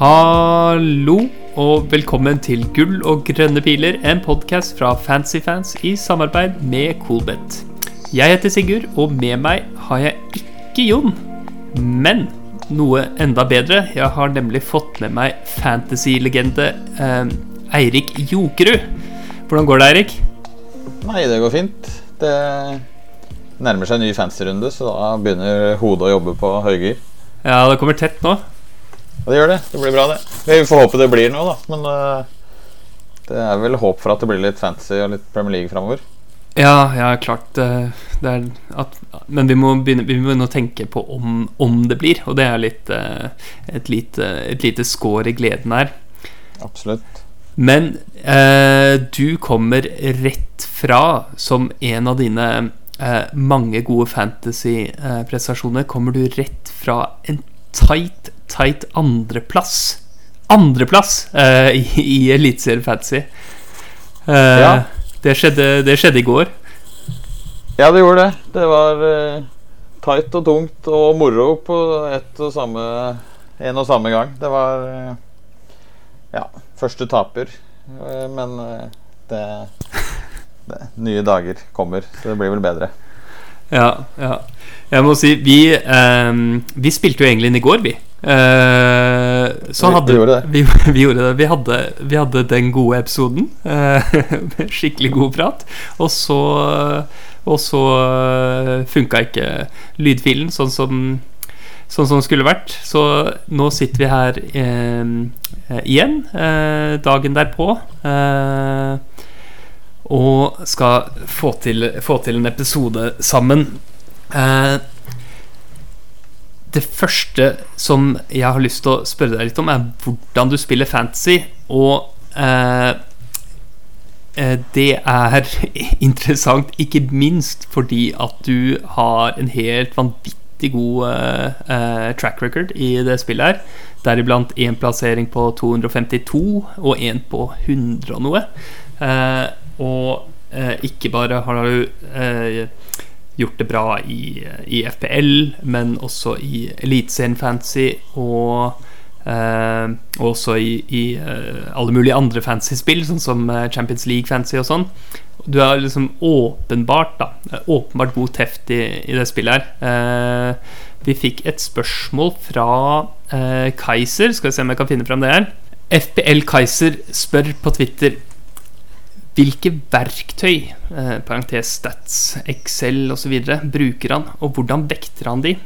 Hallo og velkommen til Gull og grønne piler, en podkast fra Fancyfans i samarbeid med Coolbet. Jeg heter Sigurd, og med meg har jeg ikke Jon, men noe enda bedre. Jeg har nemlig fått med meg fantasy-legende eh, Eirik Jokerud. Hvordan går det, Eirik? Nei, det går fint. Det nærmer seg en ny fancy-runde, så da begynner hodet å jobbe på høygir. Ja, det kommer tett nå. Ja, det gjør det. Det blir bra, det. Vi får håpe det blir noe, da. Men uh, det er vel håp for at det blir litt fancy og litt Premier League framover. Ja, ja, klart er at, Men vi må begynne Vi må begynne å tenke på om, om det blir, og det er litt uh, et, lite, et lite skår i gleden her. Absolutt. Men eh, du kommer rett fra, som en av dine mange gode fantasy-prestasjoner, kommer du rett fra en tight tight andreplass. Andreplass uh, i, i Eliteserien Fantasy. Uh, ja. det, skjedde, det, skjedde, i går. Ja, det gjorde det. Det var uh, tight og tungt og moro på ett og samme en og samme gang. Det var Ja, første taper. men det, det, Nye dager kommer, så det blir vel bedre. Ja, ja. Jeg må si, vi, vi spilte jo egentlig inn i går, vi. Uh, så hadde vi, gjorde det. Vi, vi, gjorde det. Vi hadde, vi hadde den gode episoden. Uh, skikkelig god prat. Og så, og så uh, funka ikke lydfilen sånn som Sånn som skulle vært. Så nå sitter vi her uh, igjen dagen derpå. og skal få til, få til en episode sammen. Uh, det første som jeg har lyst til å spørre deg litt om, er hvordan du spiller fantasy. Og eh, eh det er interessant, ikke minst fordi at du har en helt vanvittig god eh, eh track record i det spillet her. Deriblant én plassering på 252 og én på 100 og noe. Eh, og eh, ikke bare har du gjort det bra i, i FPL, men også i Eliteserien Fantasy og Uh, også i, i uh, alle mulige andre fantasy-spill, sånn som uh, Champions League Fantasy og sånn. Du er liksom åpenbart da Åpenbart god teft i, i det spillet her. vi fikk et spørsmål fra Kaiser. Skal vi se om jeg kan finne frem det her. FPL Kaiser spør på Twitter hvilke verktøy, eh, parentes stats, Excel osv., bruker han, og hvordan vekter han de?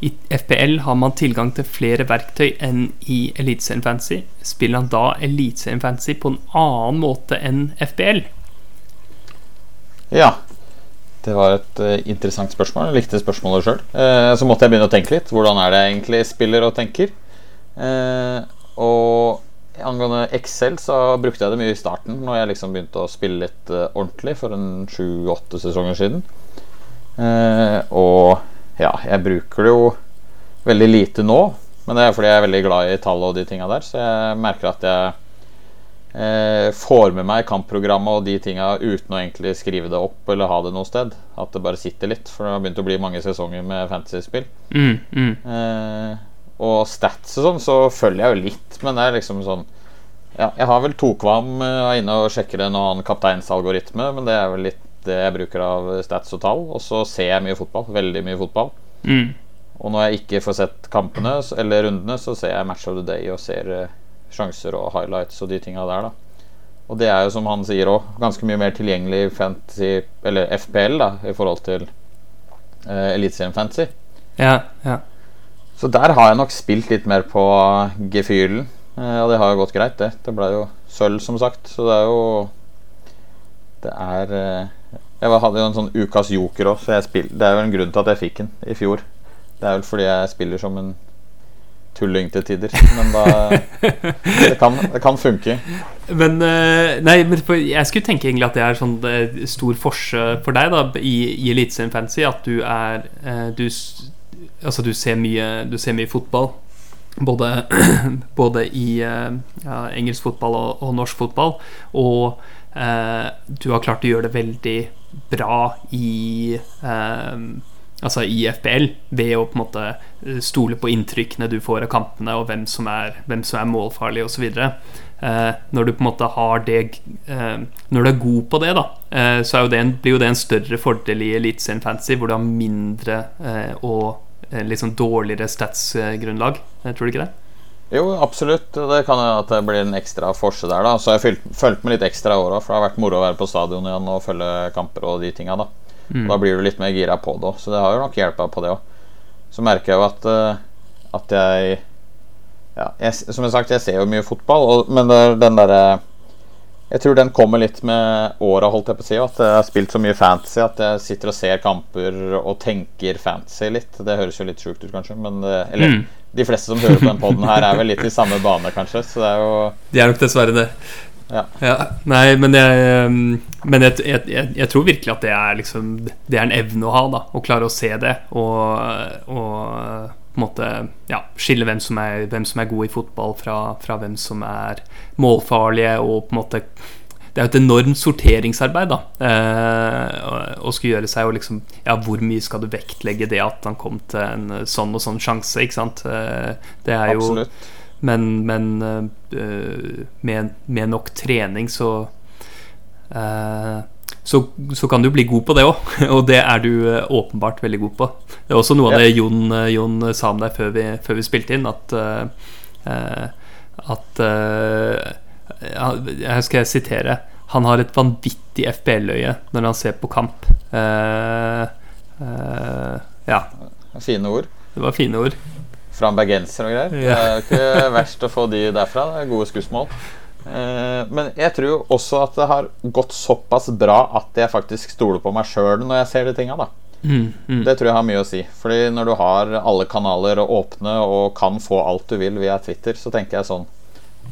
I FPL har man tilgang til flere verktøy enn i Eliteserien Fantasy. Spiller han da Eliteserien Fantasy på en annen måte enn FPL? Ja. Det var et uh, interessant spørsmål. Jeg likte spørsmålet sjøl. Uh, eh, så måtte jeg begynne å tenke litt. Hvordan er det egentlig spiller og tenker? Uh, og Angående Excel så brukte jeg det mye i starten, når jeg liksom begynte å spille litt uh, ordentlig for en sju-åtte sesonger siden. Uh, og ja, jeg bruker det jo veldig lite nå, men det er fordi jeg er veldig glad i tall og de tinga der. Så jeg merker at jeg uh, får med meg kampprogrammet og de tinga uten å egentlig skrive det opp eller ha det noe sted. At det bare sitter litt, for det har begynt å bli mange sesonger med fantasy-spill. Mm, mm. Og stats og sånn, så følger jeg jo litt, men det er liksom sånn Ja, jeg har vel tokvam er inne og sjekker en annen kapteinsalgoritme, men det er vel litt det jeg bruker av stats og tall. Og så ser jeg mye fotball. Veldig mye fotball. Mm. Og når jeg ikke får sett kampene eller rundene, så ser jeg Match of the Day og ser uh, sjanser og highlights og de tinga der, da. Og det er jo, som han sier òg, ganske mye mer tilgjengelig fantasy, eller FPL, da, i forhold til uh, Eliteserien Fantasy. Ja, ja. Så der har jeg nok spilt litt mer på gefühlen. Eh, og det har jo gått greit, det. Det ble jo sølv, som sagt. Så det er jo Det er eh, Jeg hadde jo en sånn ukas joker òg, så jeg spill, det er jo en grunn til at jeg fikk den i fjor. Det er vel fordi jeg spiller som en tulling til tider. Men da det kan, det kan funke. Men eh, Nei, men jeg skulle tenke egentlig at det er sånn stor forskjell for deg da i, i Eliteserien Fantasy. At du er Du Altså, du ser mye, du ser mye fotball. Både, både i eh, ja, engelsk fotball og, og, norsk fotball. Og eh, du har klart å gjøre det veldig bra i eh, altså i FPL, ved å på en måte eh, stole på inntrykkene du får av kampene, og hvem som er, hvem som er målfarlig osv. Eh, når du på en måte har det eh, Når du er god på det, da, eh, så jo det en, blir jo det en større fordel i Eliteserien Fantasy, hvor du har mindre eh, eh, litt sånn dårligere statsgrunnlag. Eh, tror du ikke det? Jo, absolutt. Det kan hende at det blir en ekstra forse der. da Så jeg har fulgt med litt ekstra i år òg, for det har vært moro å være på stadion igjen og følge kamper og de tinga. Da. Mm. da blir du litt mer gira på det òg, så det har jo nok hjelpa på det òg. Så merker jeg jo at, uh, at jeg, ja, jeg Som jeg har sagt, jeg ser jo mye fotball, og, men den derre jeg tror den kommer litt med åra, holdt jeg på å si. At jeg har spilt så mye fantasy at jeg sitter og ser kamper og tenker fantasy litt. Det høres jo litt sjukt ut, kanskje, men eh, Eller mm. de fleste som hører på den poden her, er vel litt i samme bane, kanskje. Så det er jo De er nok dessverre det. Ja. ja. Nei, men, jeg, men jeg, jeg, jeg, tror virkelig at det er liksom Det er en evne å ha, da. Å klare å se det og, og på en måte ja, skille hvem som, er, hvem som er god i fotball fra, fra, hvem som er målfarlige, og på en måte det er jo et enormt sorteringsarbeid da eh, å skulle gjøre seg og liksom Ja, hvor mye skal du vektlegge det at han kom til en sånn og sånn sjanse, ikke sant? Eh, det er jo Absolutt. Men, men uh, med, med, nok trening så uh, så, så, kan du bli god på det òg, og det er du eh, åpenbart veldig god på. Det er også noe av det Jon, eh, Jon sa om deg før vi, før vi spilte inn, at uh, At uh, Her skal jeg sitere. Han har et vanvittig FBL-øye når han ser på kamp. Uh, ja. Fine ord. Det var fine ord. Fra en bergenser og greier. Ja. Det er ikke verst å få de derfra. Det er gode skussmål. Eh, men jeg tror også at det har gått såpass bra at jeg faktisk stoler på meg sjøl når jeg ser de tinga. da mm, mm. Det tror jeg har mye å si. Fordi når du har alle kanaler åpne og kan få alt du vil via Twitter, så tenker jeg sånn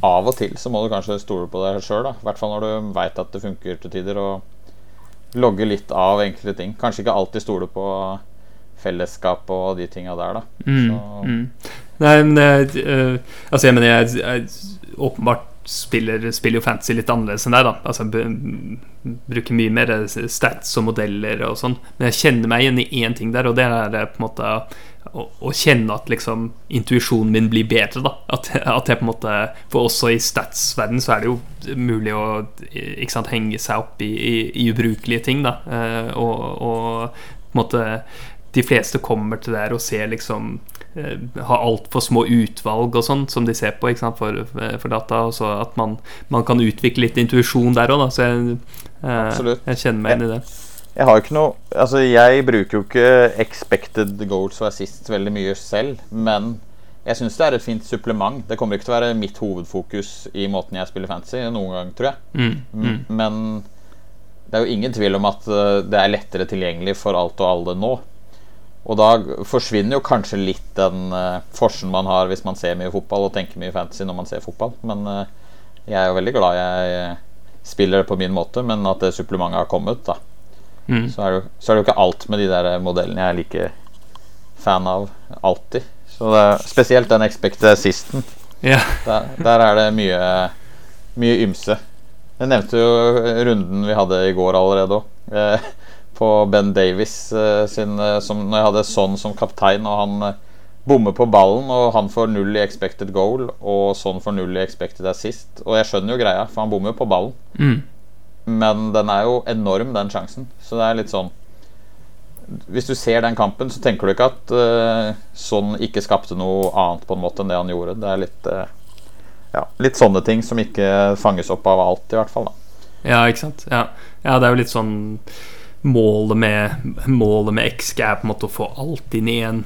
Av og til så må du kanskje stole på deg sjøl. I hvert fall når du veit at det funker til tider. Og logge litt av enkelte ting. Kanskje ikke alltid stole på fellesskap og de tinga der, da. Mm, mm. Nei, men jeg, uh, altså, jeg mener jeg, jeg åpenbart spiller, spiller, jo fantasy litt annerledes enn deg. da Altså Bruker mye mer stats og modeller og sånn. Men jeg kjenner meg igjen i én ting der, og det er på en måte å, å kjenne at liksom intuisjonen min blir bedre. da At, at jeg på en måte For også i stats-verden så er det jo mulig å ikke sant, henge seg opp i, i, i ubrukelige ting. da uh, og, og på en måte de fleste kommer til der og ser liksom eh, Har altfor små utvalg og sånn som de ser på sant, for, eh, for, data. Og så at man, man, kan utvikle litt intuisjon der òg, Så jeg, eh, jeg, kjenner meg inn i det. Jeg har ikke noe Altså, jeg bruker jo ikke expected goals og assist veldig mye selv, men jeg syns det er et fint supplement. Det kommer ikke til å være mitt hovedfokus i måten jeg spiller fantasy noen gang, tror jeg. Mm, mm. Men det er jo ingen tvil om at eh, det er lettere tilgjengelig for alt og alle nå. Og da forsvinner jo kanskje litt den uh, forsen man har hvis man ser mye fotball og tenker mye fantasy når man ser fotball. Men uh, jeg er jo veldig glad jeg spiller det på min måte, men at det supplementet har kommet, da. Mm. Så, er det, så, er det, jo ikke alt med de der modellene jeg er like fan av alltid. Så det er spesielt den expected assisten. Yeah. Der, der, er det mye, mye ymse. Jeg nevnte jo runden vi hadde i går allerede òg. Eh, på Ben Davies uh, sin uh, som, Når jeg hadde Son som kaptein, og han uh, bommer på ballen, og han får null i expected goal, og Son får null i expected assist. Og jeg skjønner jo greia, for han bommer jo på ballen. Mm. Men den er jo enorm, den sjansen. Så det er litt sånn Hvis du ser den kampen, så tenker du ikke at uh, Son ikke skapte noe annet på en måte enn det han gjorde. Det er litt ja, litt sånne ting som ikke fanges opp av alt, i hvert fall. da Ja, ikke sant. Ja, ja det er jo litt sånn målet med, målet med XG er på en måte å få alt inn i en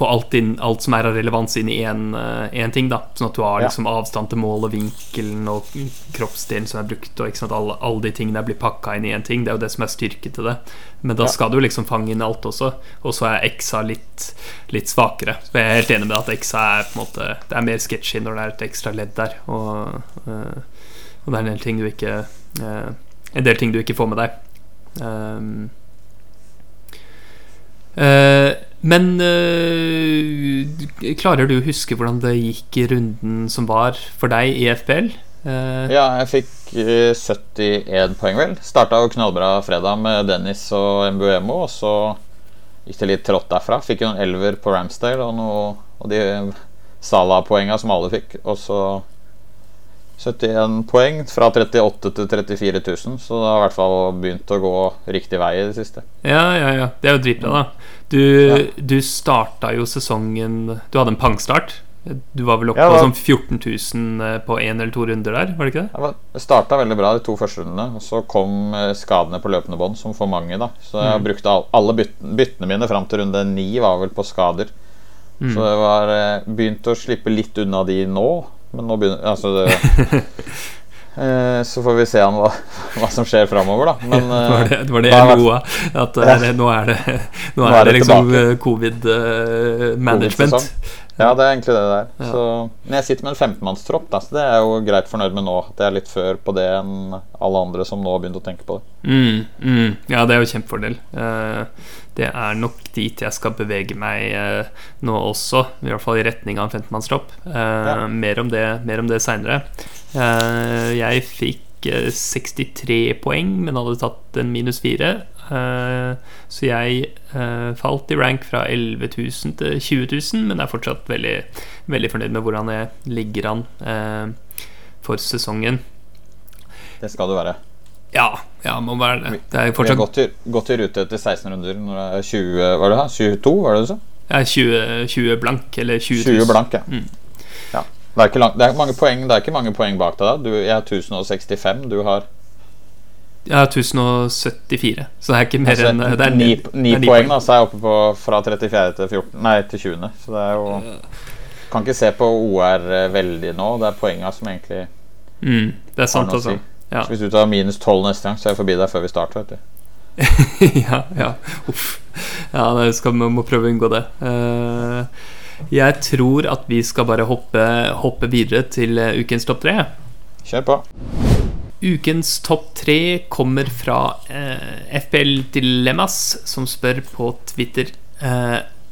Få alt, inn, alt som er av relevans, inn i én uh, ting. da Sånn at du har liksom, avstand til målet, vinkelen og kroppsdelen som er brukt. Og ikke sant, alle, alle de tingene blir pakka inn i én ting. Det er jo det som er styrke til det. Men da ja. skal du liksom fange inn alt også. Og så er Xa litt, litt svakere. Så jeg er helt enig med at Xa er på en måte Det er mer sketchy når det er et ekstra ledd der. Og, uh, og det er en del ting du ikke uh, En del ting du ikke får med deg. Um, uh, men uh, klarer du å huske hvordan det gikk i runden som var for deg i FPL? Uh, eh, ja, jeg fikk 71 poeng, vel. Starta jo knallbra fredag med Dennis og Mbuemo. Og så gikk det litt trått derfra. Fikk jo en elver på Ramsdale og, noe, og de Sala-poenga som alle fikk. Og så 71 poeng fra 38 til 34 000, så det har i hvert fall begynt å gå riktig vei i det siste. Ja, ja, ja. Det er jo dritbra, da. Du, ja. du starta jo sesongen Du hadde en pangstart. Du var vel oppe ja, på sånn 14 000 eh, på én eller to runder der, var det ikke det? Jeg starta veldig bra de to første rundene, og så kom eh, skadene på løpende bånd, som for mange, da. Så jeg mm. brukte alle byttene mine fram til runde ni, var vel på skader. Mm. Så jeg var eh, begynt å slippe litt unna de nå. Men nå begynner Altså det, eh, Så får vi se an hva, hva som skjer framover, da. Men, det var det, det, var det jeg lo av. At ja. nå er det, nå er det liksom covid-management. Uh, ja, det er egentlig det der. Ja. Så, men jeg sitter med en 15-mannstropp, så det er jeg jo greit fornøyd med nå. At jeg er litt før på det enn alle andre som nå har begynt å tenke på det. Mm, mm. Ja, det er jo kjempefordel. Uh, det er nok dit jeg skal bevege meg eh, nå også, i hvert fall i retning av en 15-mannstropp. Uh, ja. Mer om det, mer det seinere. Eh, jeg fikk 63 poeng, men hadde tatt en minus 4. så jeg falt i rank fra 11 000 til 20 000, men er fortsatt veldig, veldig fornøyd med hvordan jeg ligger an for sesongen. Det skal du være. Ja, ja, må være det. det er fortsatt... Vi har gått i, rute etter 16 runder når det er 20 Hva er det her? 22, var det du sa? Ja, 20, 20 blank, eller 20 000. 20 blank, ja. Mm. ja. Det, er langt, det, er mange poeng, det er ikke mange poeng bak deg. da du, Jeg har 1065, du har Jeg har 1074, så det er ikke mer altså, enn Det er 9, 9 poeng, poeng, da, så er jeg oppe på fra 34. til 14 Nei, til 20. Så det er jo Kan ikke se på OR eh, veldig nå. Det er poenga som egentlig mm, Det er sant, altså. Si. Ja. Så hvis du tar minus 12 neste gang, så er jeg forbi deg før vi starter. Vet du. ja, ja. Uff. Ja, det skal, vi må prøve å unngå det. Uh, jeg tror at vi skal bare hoppe, hoppe videre til uh, ukens topp tre. Kjør på. Ukens topp tre kommer fra eh, FPL Dilemmas, som spør på Twitter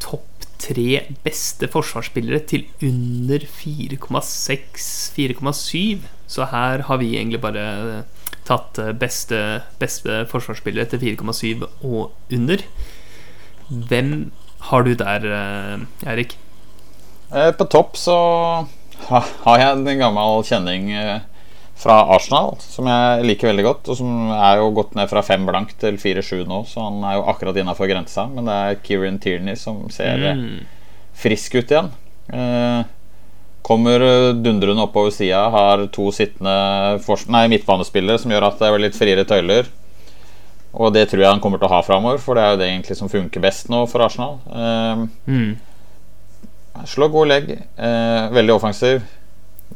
topp tre beste forsvarsspillere til under 4,6-4,7. Så her har vi egentlig bare tatt beste, beste forsvarsspillere til 4,7 og under. Hvem har du der, eh, Eirik? Eh, på topp så har jeg en gammel kjenning eh, fra Arsenal, som jeg liker veldig godt. Og som er jo gått ned fra fem blank til 4-7 nå, så han er jo akkurat innafor grensa. Men det er Kieran Tierney som ser mm. frisk ut igjen. Eh, Kommer eh, dundrende oppover sida, har to sittende nei, midtbanespillere som gjør at det er litt friere tøyler. Og det tror jeg han kommer til å ha framover, for det er jo det egentlig som funker best nå for Arsenal. Eh, mm. Slår god legg, eh, veldig offensiv.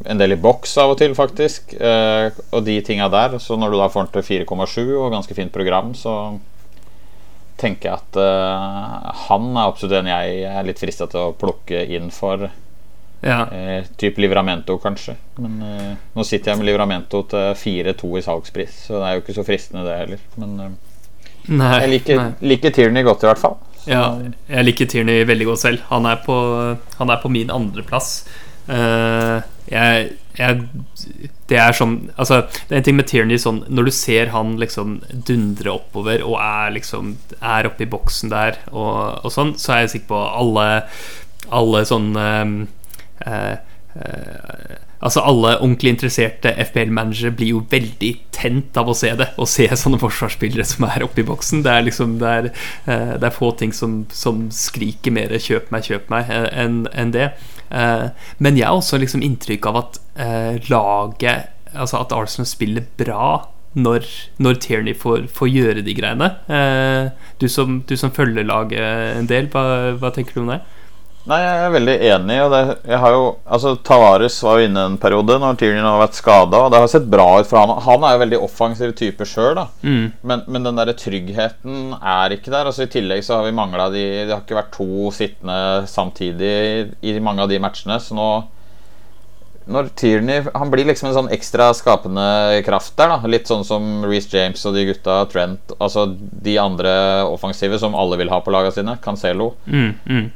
En del i boks av og til, faktisk. Eh, og de tinga der. Så når du da får den til 4,7 og ganske fint program, så tenker jeg at eh, han er absolutt en jeg er litt frista til å plukke inn for ja. Eh, typ Livramento, kanskje. Men eh, nå sitter jeg med Livramento til 4-2 i salgspris, så det er jo ikke så fristende, det heller. Men nei, jeg liker, liker, Tierney godt, i hvert fall. Så. Ja, jeg liker Tierney veldig godt selv. Han er på, han er på min andreplass. Uh, jeg, jeg, det er sånn Altså, det er en ting med Tierney sånn Når du ser han liksom dundre oppover og er liksom Er oppe i boksen der og, og sånn, så er jeg sikker på alle Alle sånn um, uh, uh, Altså Alle ordentlig interesserte FPL-managere blir jo veldig tent av å se det. Å se sånne forsvarsspillere som er oppe i boksen. Det er liksom Det er, eh, det er få ting som, som, skriker mer 'kjøp meg, kjøp meg' enn en det. Men jeg har også liksom inntrykk av at laget Altså at Arsenal spiller bra når, når Tierney får, får, gjøre de greiene. Du som, du som følger laget en del, hva, hva tenker du om det? Nei, jeg er veldig enig. Og det, jeg har jo, altså Tavares var jo inne en periode når Tierney har vært skada, det har sett bra ut for han. Han er jo veldig offensiv type sjøl, mm. men, men, den der tryggheten er ikke der. Altså I tillegg så har vi mangla de Det har ikke vært to sittende samtidig i, i mange av de matchene, så nå når Tierney Han blir liksom en sånn ekstra skapende kraft der. da Litt sånn som Reece James og de gutta, Trent Altså de andre offensive som alle vil ha på lagene sine. Cancelo. Mm, mm.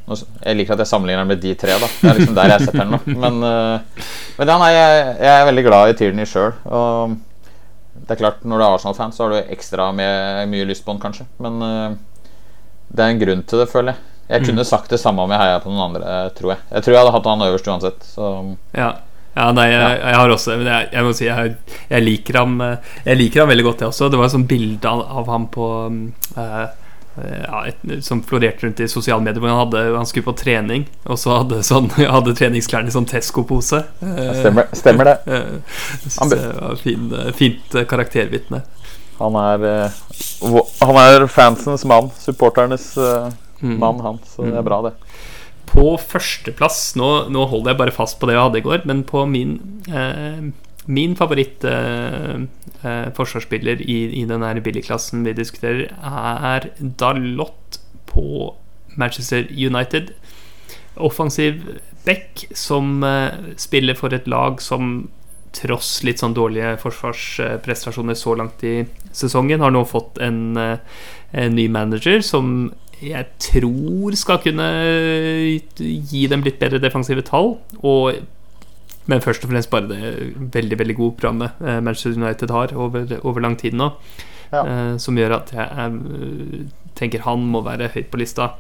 Jeg liker at jeg sammenligner med de tre. da Det er liksom der jeg setter den nå. Men, uh, men ja, nei, jeg, jeg, er veldig glad i Tierney sjøl. Og det er klart, når du er Arsenal-fan, så har du ekstra med, mye lyst på den, kanskje. Men uh, det er en grunn til det, føler jeg. Jeg Mm. kunne sagt det samme om jeg heia på noen andre, tror jeg. Jeg tror jeg hadde hatt han øverst uansett. Så Ja. Ja nei, jeg, jeg har også Men jeg, jeg må si jeg, jeg liker ham eh, Jeg liker ham veldig godt, jeg også. Det var et sånt bilde av, av ham på mm, eh, ja, et, som florerte rundt i sosiale medier, hvor han, hadde, han skulle på trening, og så hadde, sånn, hadde treningsklærne i sånn Tesco-pose. Stemmer, stemmer det. Han det var fin, eh, fint karaktervitne. Han er, han er fansens mann. Supporternes Mm. mann, han. Så det er bra, det. På førsteplass nå, nå holder jeg bare fast på det jeg hadde i går, men på min eh, Min favoritt eh, eh, forsvarsspiller i, i den billigklassen vi diskuterer, er Dalot på Manchester United. Offensiv back som eh, spiller for et lag som tross litt sånn dårlige forsvarsprestasjoner så langt i sesongen, har nå fått en, eh, en ny manager som jeg tror skal kunne gi dem litt bedre defensive tall. Og, men først og fremst bare det veldig veldig gode programmet eh, Manchester United har over, over lang tid nå. Ja. eh, som gjør at jeg jeg, tenker han må være høyt på lista.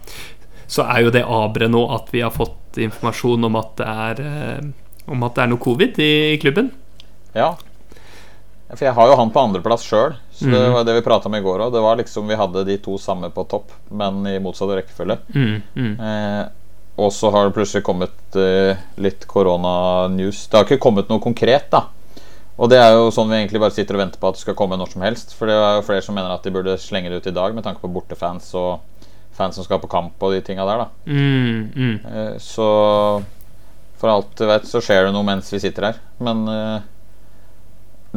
Så er jo det aberet nå at vi har fått informasjon om at det er eh, Om at det er noe covid i, i klubben. Ja. For jeg har jo han på andreplass sjøl. Så det Mhm. var det vi prata om i går òg. Det var liksom Vi hadde de to samme på topp, men i motsatt rekkefølge. Mm, mm. Eh, og så har det plutselig kommet eh, litt korona-news. Det har ikke kommet noe konkret, da. Og det er jo sånn vi egentlig bare sitter og venter på at det skal komme når som helst. For det er jo flere som mener at de burde slenge det ut i dag, med tanke på bortefans og fans som skal på kamp og de tinga der, da. Mm, mm. Eh, så for alt du vet, så skjer det noe mens vi sitter her. Men eh,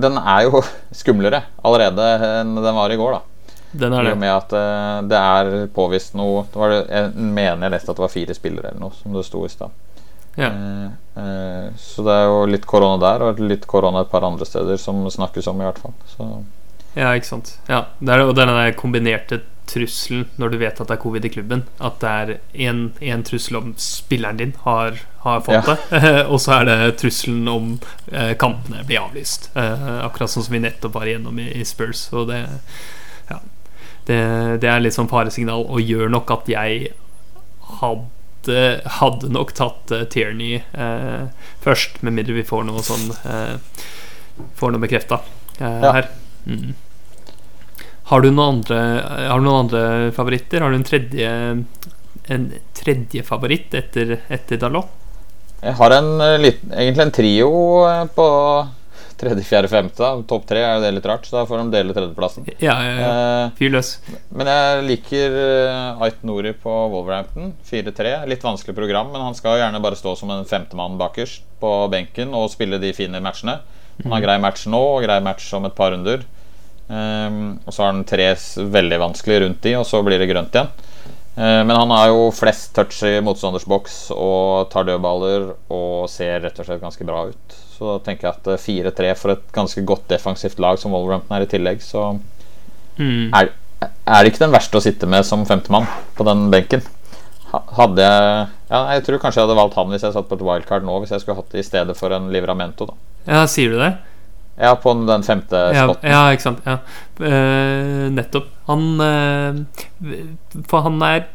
den er jo skumlere allerede enn den var i går, da. Den er det. med at uh, det er påvist noe det var Jeg mener jeg leste at det var fire spillere eller noe, som det sto i stad. Ja. Uh, uh, så det er jo litt korona der, og litt korona et par andre steder som snakkes om, i hvert fall. Så Ja, ikke sant. Ja, det er, og den kombinerte trusselen når du vet at det er covid i klubben. At det er én trussel om spilleren din har, har fått Ja. det, og så er det trusselen om eh, kampene blir avlyst. Eh, akkurat sånn som vi nettopp var igjennom i, i Spurs. Og det, ja, det, det er litt sånn faresignal, og gjør nok at jeg hadde, hadde nok tatt eh, Tierney eh, først, med mindre vi får noe sånn eh, Får noe bekrefta eh, Ja. her. Mm. Har du noen andre Har du noen andre favoritter? Har du en tredje En tredje favoritt etter, etter Dalot? jeg har en eh, egentlig en trio eh, på tredje, fjerde, femte. Topp tre er jo det litt rart, så da får de dele tredjeplassen. Ja, ja, ja. Eh, Fyr løs. Men jeg liker Ait Nori på Wolverhampton. 4-3. Litt vanskelig program, men han skal gjerne bare stå som en femtemann bakerst på benken og spille de fine matchene. Han har grei match nå og grei match om et par runder. Ehm, og så har han tre veldig vanskelig rundt de, og så blir det grønt igjen. Eh, men han har jo flest touch i motstanders boks og tar dødballer og ser rett og slett ganske bra ut. Så da tenker jeg at eh, 4-3 for et ganske godt defensivt lag som Wolverhampton er i tillegg, så Mm. er, er det ikke den verste å sitte med som femtemann på den benken. Hadde jeg Ja, jeg tror kanskje jeg hadde valgt han hvis jeg satt på et wildcard nå, hvis jeg skulle hatt det i stedet for en Livramento, da. Ja, sier du det? Ja, på den femte spotten. ja ikke sant. Ja. Uh, nettopp. Han uh, For han er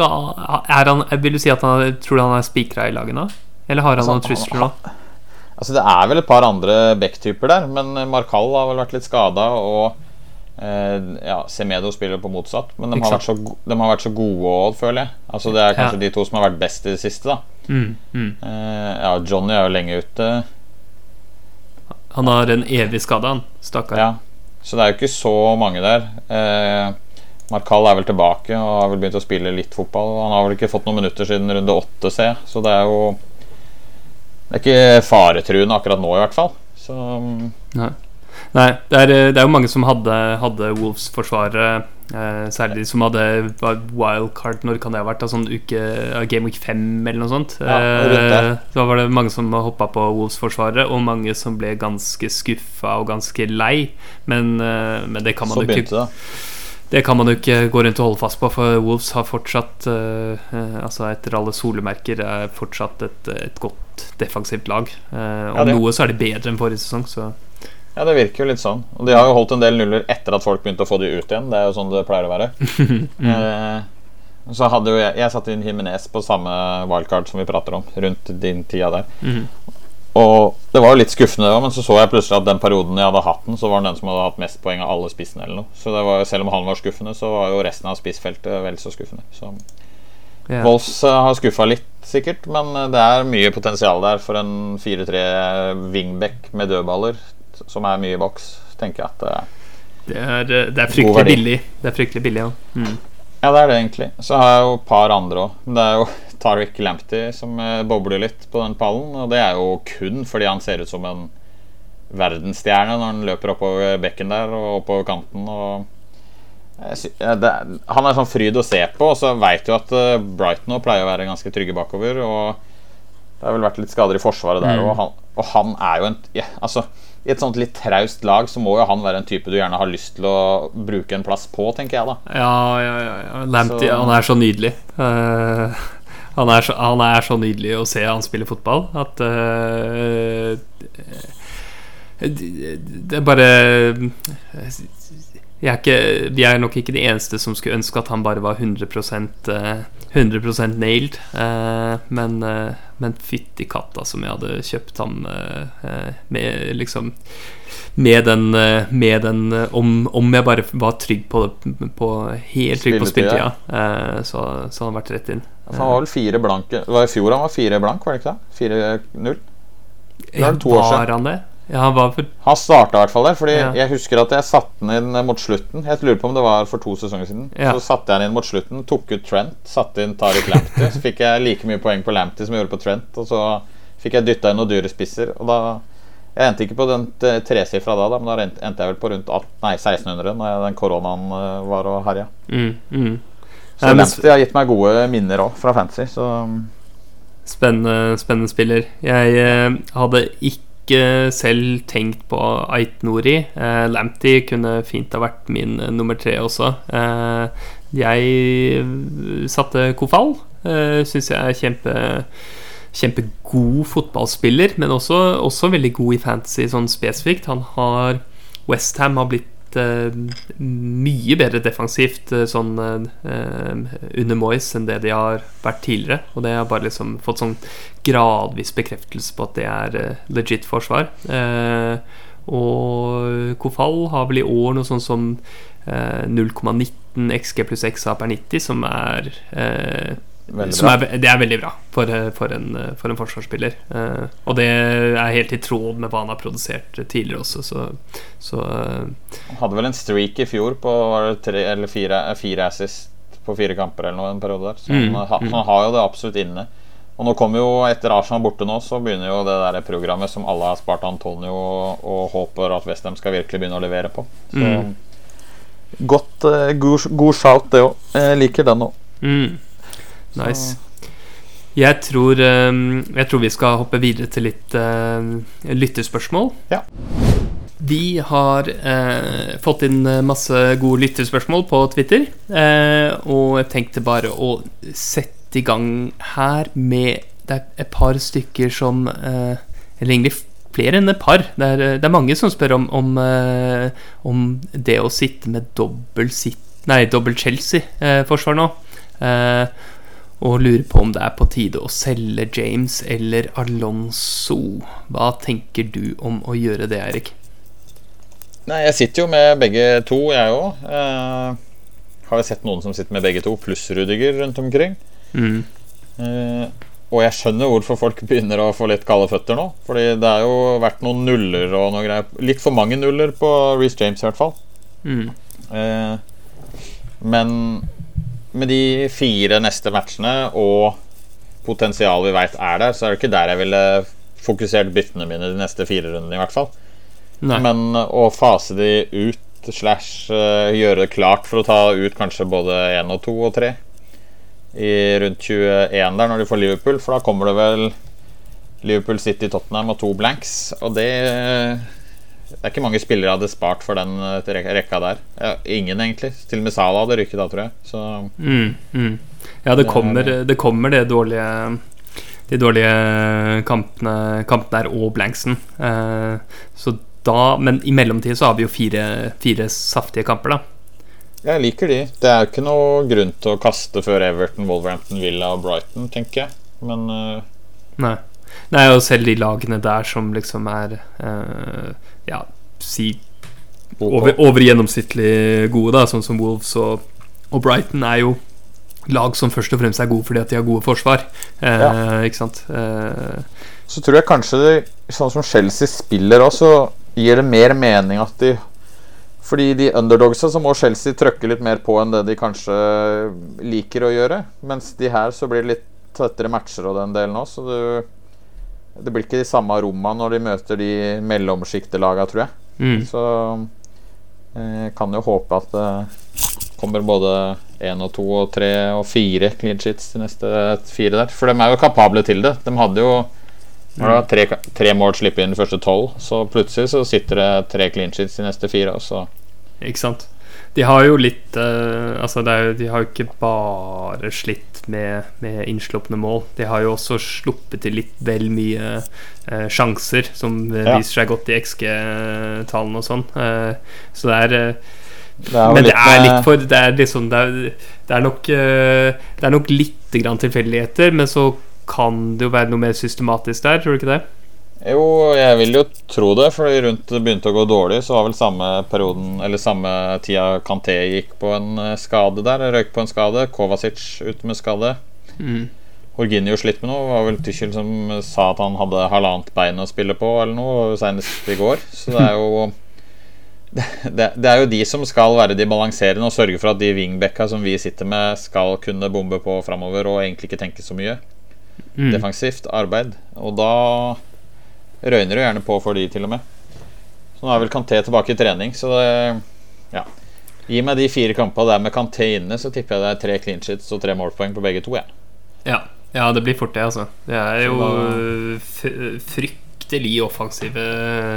Er han Vil du si at han Tror du han er spikra i laget nå? Eller har han Altså, noen trusler nå? Altså, det er vel et par andre backtyper der, men Markal har vel vært litt skada, og eh, ja, Semedo spiller på motsatt. Men de har, så, de har vært så gode òg, føler jeg. Altså, det er kanskje Ja. de to som har vært best i det siste, da. Mm, mm. Eh, ja, Johnny er jo lenge ute. Han har en evig skade, han. Stakkar. Ja, så det er jo ikke så mange der. Eh, Markal er vel tilbake og har vel begynt å spille litt fotball. Han har vel ikke fått noen minutter siden runde åtte, ser jeg. Så det er jo Det er ikke faretruende akkurat nå, i hvert fall. Så mm, Nei, Nei det, er, det er jo mange som hadde, hadde Wolves-forsvarere, eh, særlig de som hadde wildcard Når kan det ha vært? Da, sånn uke uh, Game Week 5 eller noe sånt. Ja, uh. Da var det mange som hoppa på Wolves-forsvaret, og mange som ble ganske skuffa og ganske lei. Men, eh, men det kan man så jo ikke det. det kan man jo ikke gå rundt og holde fast på, for Wolves har fortsatt Altså etter alle solemerker er fortsatt et, et godt defensivt lag. Om Ja, noe så er det bedre enn forrige sesong, så Ja, det virker jo litt sånn. Og de har jo holdt en del nuller etter at folk begynte å få de ut igjen. Det er jo sånn det pleier å være. eh, Så hadde jo jeg, jeg satte inn Himinez på samme wildcard som vi prater om, rundt din tida der. Mm. Og det var jo litt skuffende, men så så jeg plutselig at den perioden jeg hadde hatt den, så var den den som hadde hatt mest poeng av alle spissene eller noe. Så det var, selv om han var skuffende, så var jo resten av spissfeltet vel så skuffende. Så Ja. Wolves eh, har skuffa litt, sikkert, men eh, det er mye potensial der for en 4-3 wingback med dødballer, som er mye i boks. Tenker jeg at eh, Det er, eh, det er fryktelig billig. Det er fryktelig billig, ja. Mm. Ja, det er det egentlig. Så har jeg jo et par andre òg. Det er jo Tariq Lamptey som eh, bobler litt på den pallen. Og det er jo kun fordi han ser ut som en verdensstjerne når han løper oppover bekken der og oppover kanten. Og han er sånn fryd å se på, og så veit du at Brighton pleier å være ganske trygge bakover. Og det har vel vært litt skader i forsvaret der, Mm. og, han, og han er jo en ja, Altså, i et sånt litt traust lag så må jo han være en type du gjerne har lyst til å bruke en plass på, tenker jeg da. Ja, ja, ja. Lamptey, Så- han er så nydelig. Uh, han, er så, han er så nydelig å se han spille fotball at uh, det, det er bare er ikke, Vi er nok ikke de eneste som skulle ønske at han bare var 100 eh, 100 nailed. eh, men, uh, men fytti katta som jeg hadde kjøpt ham eh, eh, med liksom med den, eh, med den eh, om, om jeg bare var trygg på, det, på Helt trygg på Spilletida. eh, så, så han vært rett inn. Altså, han var vel fire blanke Det var i fjor han var fire blank, var det ikke det? 4-0. Det er to år siden. Var han det? Ja, for Han starta i hvert fall der, Fordi Ja. jeg husker at jeg satte den inn mot slutten. Jeg lurer på om det var for to sesonger siden. Ja. Så satte jeg den inn mot slutten, tok ut Trent, satte inn Tariq Lamptey. så fikk jeg like mye poeng på Lamptey som jeg gjorde på Trent, og så fikk jeg dytta inn noen dyre spisser. Og da Jeg endte ikke på den t- tresifra da, da, men da endte jeg vel på rundt 18, nei, 1600 når den koronaen eh, var og herja. mm, mm. Så men Lamptey har gitt meg gode minner òg, fra fantasy. Så Spennende, spennende spiller. Jeg eh, hadde ikke selv tenkt på Ait Nori. Eh, Lamptey kunne fint ha vært min eh, nummer tre også. Eh, jeg satte Kofal. Eh, Syns jeg er kjempe kjempegod fotballspiller, men også, også veldig god i fantasy sånn spesifikt. Han har Westham har blitt eh, mye bedre defensivt eh, sånn eh, under Moyes enn det de har vært tidligere. Og det har bare liksom fått sånn gradvis bekreftelse på at det er legit forsvar. Og Kofal har vel i år noe sånn som eh, 0,19 XG pluss XA per 90, som er er, det er veldig bra for, eh, for, en, eh, for en forsvarsspiller. Eh, og det er helt i tråd med hva han har produsert tidligere også, så, så eh, Han hadde vel en streak i fjor på var det tre eller fire, eh, fire assist på fire kamper eller noe en periode der. Så Mm, han, mm. han har jo det absolutt inne. Og nå kommer jo, etter Arsenal borte nå, så begynner jo det der programmet som alle har spart Antonio og, og håper at Westham skal virkelig begynne å levere på. Så Mm. godt, eh, god, god shout, det òg. Jeg liker den òg. mm, Nice. Jeg tror, eh, jeg tror vi skal hoppe videre til litt eh, lyttespørsmål. Ja. Vi har eh, fått inn masse gode lyttespørsmål på Twitter. Eh, og jeg tenkte bare å sette i gang her med Det er et par stykker som eh, Eller egentlig flere enn et par. Det er, det er mange som spør om, om, eh, om det å sitte med dobbel, sit, nei, dobbel Chelsea-forsvar nå. Eh, og lurer på om det er på tide å selge James eller Alonso. Hva tenker du om å gjøre det, Eirik? Nei, jeg sitter jo med begge to, jeg òg. Eh, har jo sett noen som sitter med begge to, pluss Rudiger rundt omkring. Mm. Eh, og jeg skjønner hvorfor folk begynner å få litt kalde føtter nå. Fordi det har jo vært noen nuller og noe greier. Litt for mange nuller på Reece James, i hvert fall. Mm. Eh, men med de fire neste matchene og potensialet vi veit er der, så er det ikke der jeg ville fokusert byttene mine de neste fire rundene, i hvert fall. Nei. Men å fase de ut slash eh, gjøre det klart for å ta ut kanskje både én og to og tre i rundt 21 der når de får Liverpool, for da kommer det vel Liverpool City Tottenham og to blanks, og det det er ikke mange spillere hadde spart for den eh, rekka der. Ja, ingen, egentlig. Til og med Salah hadde rykket da, tror jeg. Så Mm, mm. Ja, det Det er- kommer det, kommer det dårlige De dårlige kampene, kampene her og blanksen. Eh, så da Men i mellomtiden så har vi jo fire, fire saftige kamper, da. Jeg liker de. Det er jo ikke noe grunn til å kaste før Everton, Wolverhampton, Villa og Brighton, tenker jeg. Men uh... Nei. Nei, og selv de lagene der som liksom er uh, Ja, si over, over, gjennomsnittlig gode, da, sånn som Wolves og, og, Brighton, er jo lag som først og fremst er gode fordi at de har gode forsvar. Uh, ja. Ikke sant? så tror jeg kanskje det, sånn som Chelsea spiller òg, så gir det mer mening at de fordi de underdogsa så må Chelsea trøkke litt mer på enn det de kanskje liker å gjøre. Mens de her så blir det litt tettere matcher og den delen òg, så du, det blir ikke de samme rommene når de møter de mellomsjiktelaga, tror jeg. Mm. Så jeg eh, kan jo håpe at det kommer både én og to og tre og fire clean sheets de neste fire der. For de er jo kapable til det. De hadde jo når det var tre, tre mål slippe inn de første tolv, så plutselig så sitter det tre clean sheets de neste fire. Og så ikke sant. De har jo litt uh, Altså, jo, de har jo ikke bare slitt med, med innslupne mål. De har jo også sluppet til litt vel mye uh, sjanser, som ja. viser seg godt i XG-tallene og sånn. Uh, så det er det men det er litt for Det er liksom Det er, det er nok Det er nok lite grann tilfeldigheter, men så kan det jo være noe mer systematisk der, tror du ikke det? Jo, jeg vil jo tro det, for rundt det begynte å gå dårlig, så var vel samme perioden Eller samme tida Kanté gikk på en eh, skade der. Røyk på en skade. Kovacic ute med skade. Mm. Horginio slitt med noe. Var vel Tyskjel som sa at han hadde halvannet bein å spille på, eller noe, senest i går. Så det er jo det, det, er jo de som skal være de balanserende og sørge for at de wingbacka som vi sitter med, skal kunne bombe på framover og egentlig ikke tenke så mye. Mm. Defensivt arbeid. Og da røyner jo gjerne på for de, til og med. Så nå er vel Kanté tilbake i trening, så det Ja. Gi meg de fire kampene der med Kanté inne, så tipper jeg det er tre clean sheets og tre målpoeng på begge to. Ja. ja. ja, det blir fort det, altså. Det er jo fryktelig offensive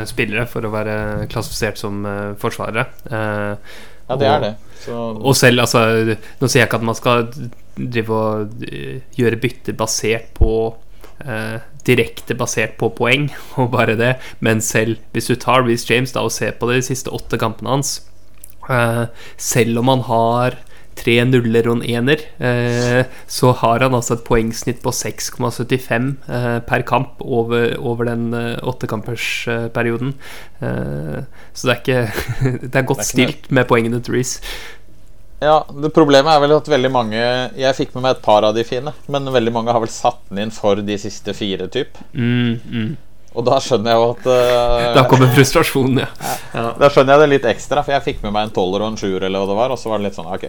spillere for å være klassifisert som uh, forsvarere. Uh, ja, det er det. Så... Og selv, altså Nå sier jeg ikke at man skal drive og uh, gjøre bytter basert på eh, direkte basert på poeng, og bare det. Men selv hvis du tar Reece James da og ser på de siste åtte kampene hans eh, Selv om han har tre nuller og en ener, eh, så har han altså et poengsnitt på 6,75 eh, per kamp over, over den eh, åttekampersperioden. Eh, så det er ikke Det er godt stilt med poengene til Reece. Ja, det Problemet er vel at veldig mange Jeg fikk med meg et par av de fine, men veldig mange har vel satt den inn for de siste fire, typ. Mm, mm. Og da skjønner jeg jo at uh, Da kommer frustrasjonen, ja. ja. Da skjønner jeg det litt ekstra, for jeg fikk med meg en tolver og en sjuer, eller hva det var, og så var det litt sånn Ok,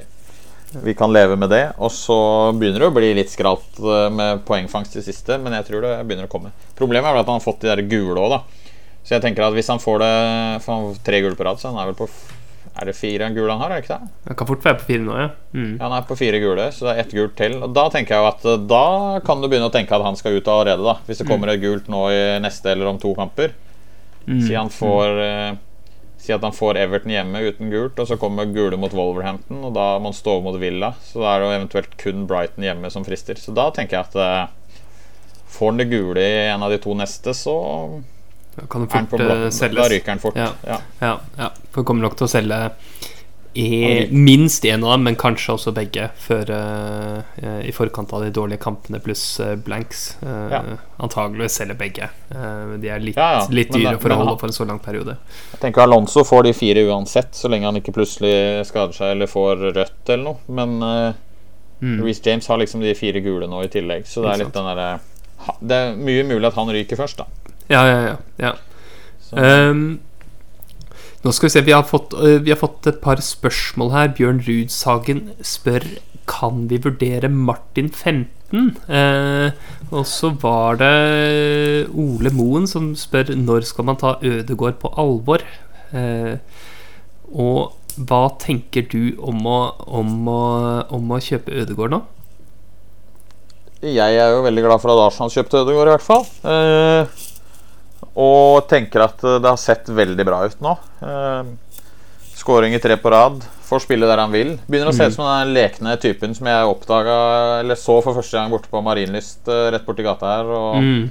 vi kan leve med det. Og så begynner det å bli litt skralt eh, med poengfangst i siste, men jeg tror det begynner å komme. Problemet er vel at han har fått de der gule òg, da. Så jeg tenker at hvis han får det For han får tre gull på rad, så han er vel på er det fire gule han har, er det ikke det? Han kan fort være på fire nå, ja. Mm. ja. Han er på fire gule, så det er ett gult til. Og Da tenker jeg jo at eh, Da kan du begynne å tenke at han skal ut allerede, da. Hvis det mm. kommer et gult nå i neste eller om to kamper. Mm. Si han får eh, Si at han får Everton hjemme uten gult, og så kommer gule mot Wolverhampton, og da må han stå mot Villa. Så da er det jo eventuelt kun Brighton hjemme som frister. Så da tenker jeg at eh, Får han det gule i en av de to neste, så kan fort uh, selges. Da ryker den fort. Ja, ja. ja, ja. For det kommer nok til å selge i, minst én av dem, men kanskje også begge, før, uh, i forkant av de dårlige kampene pluss uh, blanks. Uh, ja. Antageligvis selger begge. de er litt, ja, ja. litt dyre det, for å holde for en så lang periode. Jeg tenker Alonso får de fire uansett, så lenge han ikke plutselig skader seg eller får rødt eller noe. Men mm. Reece James har liksom de fire gule nå i tillegg, så det er litt den derre Det er mye mulig at han ryker først, da. Ja, ja, ja. ja. Um, nå skal vi se, vi har, fått, uh, vi har, fått, et par spørsmål her. Bjørn Rudshagen spør Kan vi vurdere Martin 15. Uh, og så var det Ole Moen som spør når skal man ta Ødegård på alvor. Uh, og hva tenker du om å, om å, om å kjøpe Ødegård nå? Jeg er jo veldig glad for at Arsenal kjøpte Ødegård, i hvert fall. Uh, og tenker at det har sett veldig bra ut nå. Uh, Skåring i tre på rad. Får spille der han vil. Begynner å se ut mm. som den lekne typen som jeg oppdaga Eller så for første gang borte på Marienlyst uh, rett borti gata her. Og mm.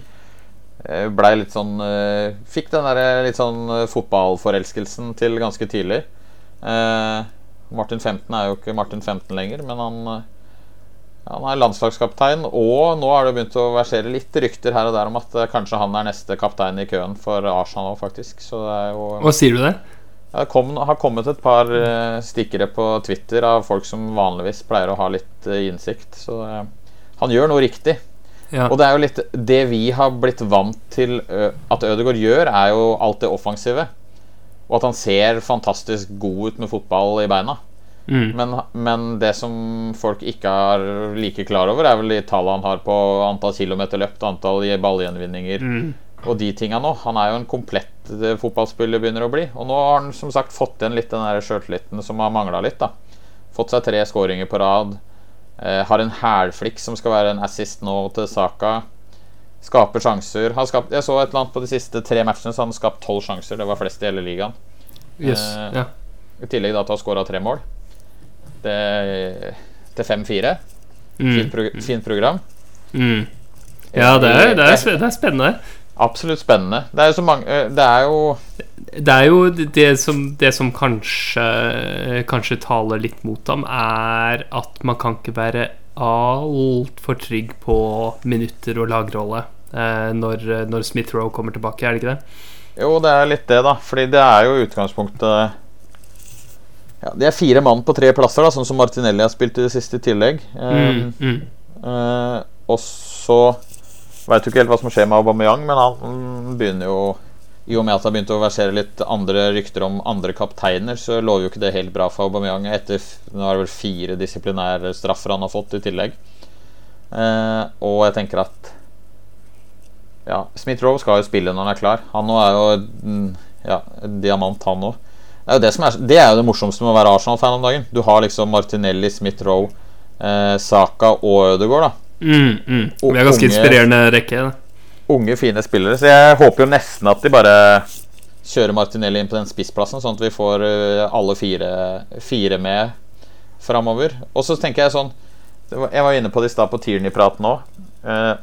blei litt sånn Fikk den der litt sånn fotballforelskelsen til ganske tidlig. Martin 15 er jo ikke Martin 15 lenger, men han, han er landslagskaptein. Og nå har det begynt å versere litt rykter her og der om at eh, kanskje han er neste kaptein i køen for Arsenal òg, faktisk. Så det er jo Hva sier du det? Det kom, har kommet et par uh, stikkere på Twitter av folk som vanligvis pleier å ha litt uh, innsikt. Så han gjør noe riktig. Ja. Og det er jo litt Det vi har blitt vant til at Ødegaard gjør, er jo alt det offensive. Og at han ser fantastisk god ut med fotball i beina. Mm. Men, men, det som folk ikke er like klar over, er vel de tallene han har på antall kilometer løpt, antall ballgjenvinninger Mm. og de tinga nå. Han er jo en komplett eh, fotballspiller, begynner å bli. Og nå har han som sagt fått igjen litt den sjøltilliten som har mangla litt. da Fått seg tre skåringer på rad. Eh, har en hælflikk som skal være en assist nå til Saka. Skaper sjanser. Har skapt, jeg så et eller annet på de siste tre matchene, så han har skapt tolv sjanser. Det var flest i hele ligaen. Yes. Eh, Ja. I tillegg da til å ha skåra tre mål. Til 5-4. Mm. Fint, pro fint program. Mm. ja, det er, det, er, det er spennende. Absolutt spennende. Det er jo så mange eh, Det er jo Det er jo det som, det som kanskje, kanskje taler litt mot ham, er at man kan ikke være altfor trygg på minutter og lagrolle eh, når, når Smith-Roe kommer tilbake, er det ikke det? Jo, det er litt det, da. Fordi det er jo utgangspunktet ja, Det er fire mann på tre plasser, da sånn som Martinelli har spilt i det siste i tillegg. Mm, mm. uh, og så veit du ikke helt hva som skjer med Aubameyang, men han mm, begynner jo I og med at det har begynt å versere litt andre rykter om andre kapteiner, så lover jo ikke det helt bra for Aubameyang etter Nå er det vel fire disiplinære straffer han har fått i tillegg. Uh, og jeg tenker at Ja, Smith-Roe skal jo spille når han er klar. Han nå er jo ja, diamant, han òg. Det er, jo det, er, det er jo det morsomste med å være Arsenal-fan om dagen. Du har liksom Martinelli, Smith-Roe, eh, Saka og Ødegaard. da Mm, mm. Og Det er ganske unge- inspirerende rekke. da. unge, fine spillere. Så jeg håper jo nesten at de bare kjører Martinelli inn på den spissplassen, sånn at vi får øh, alle fire, fire med framover. Og så tenker jeg sånn var- Jeg var inne på det i stad på Tierney-praten òg.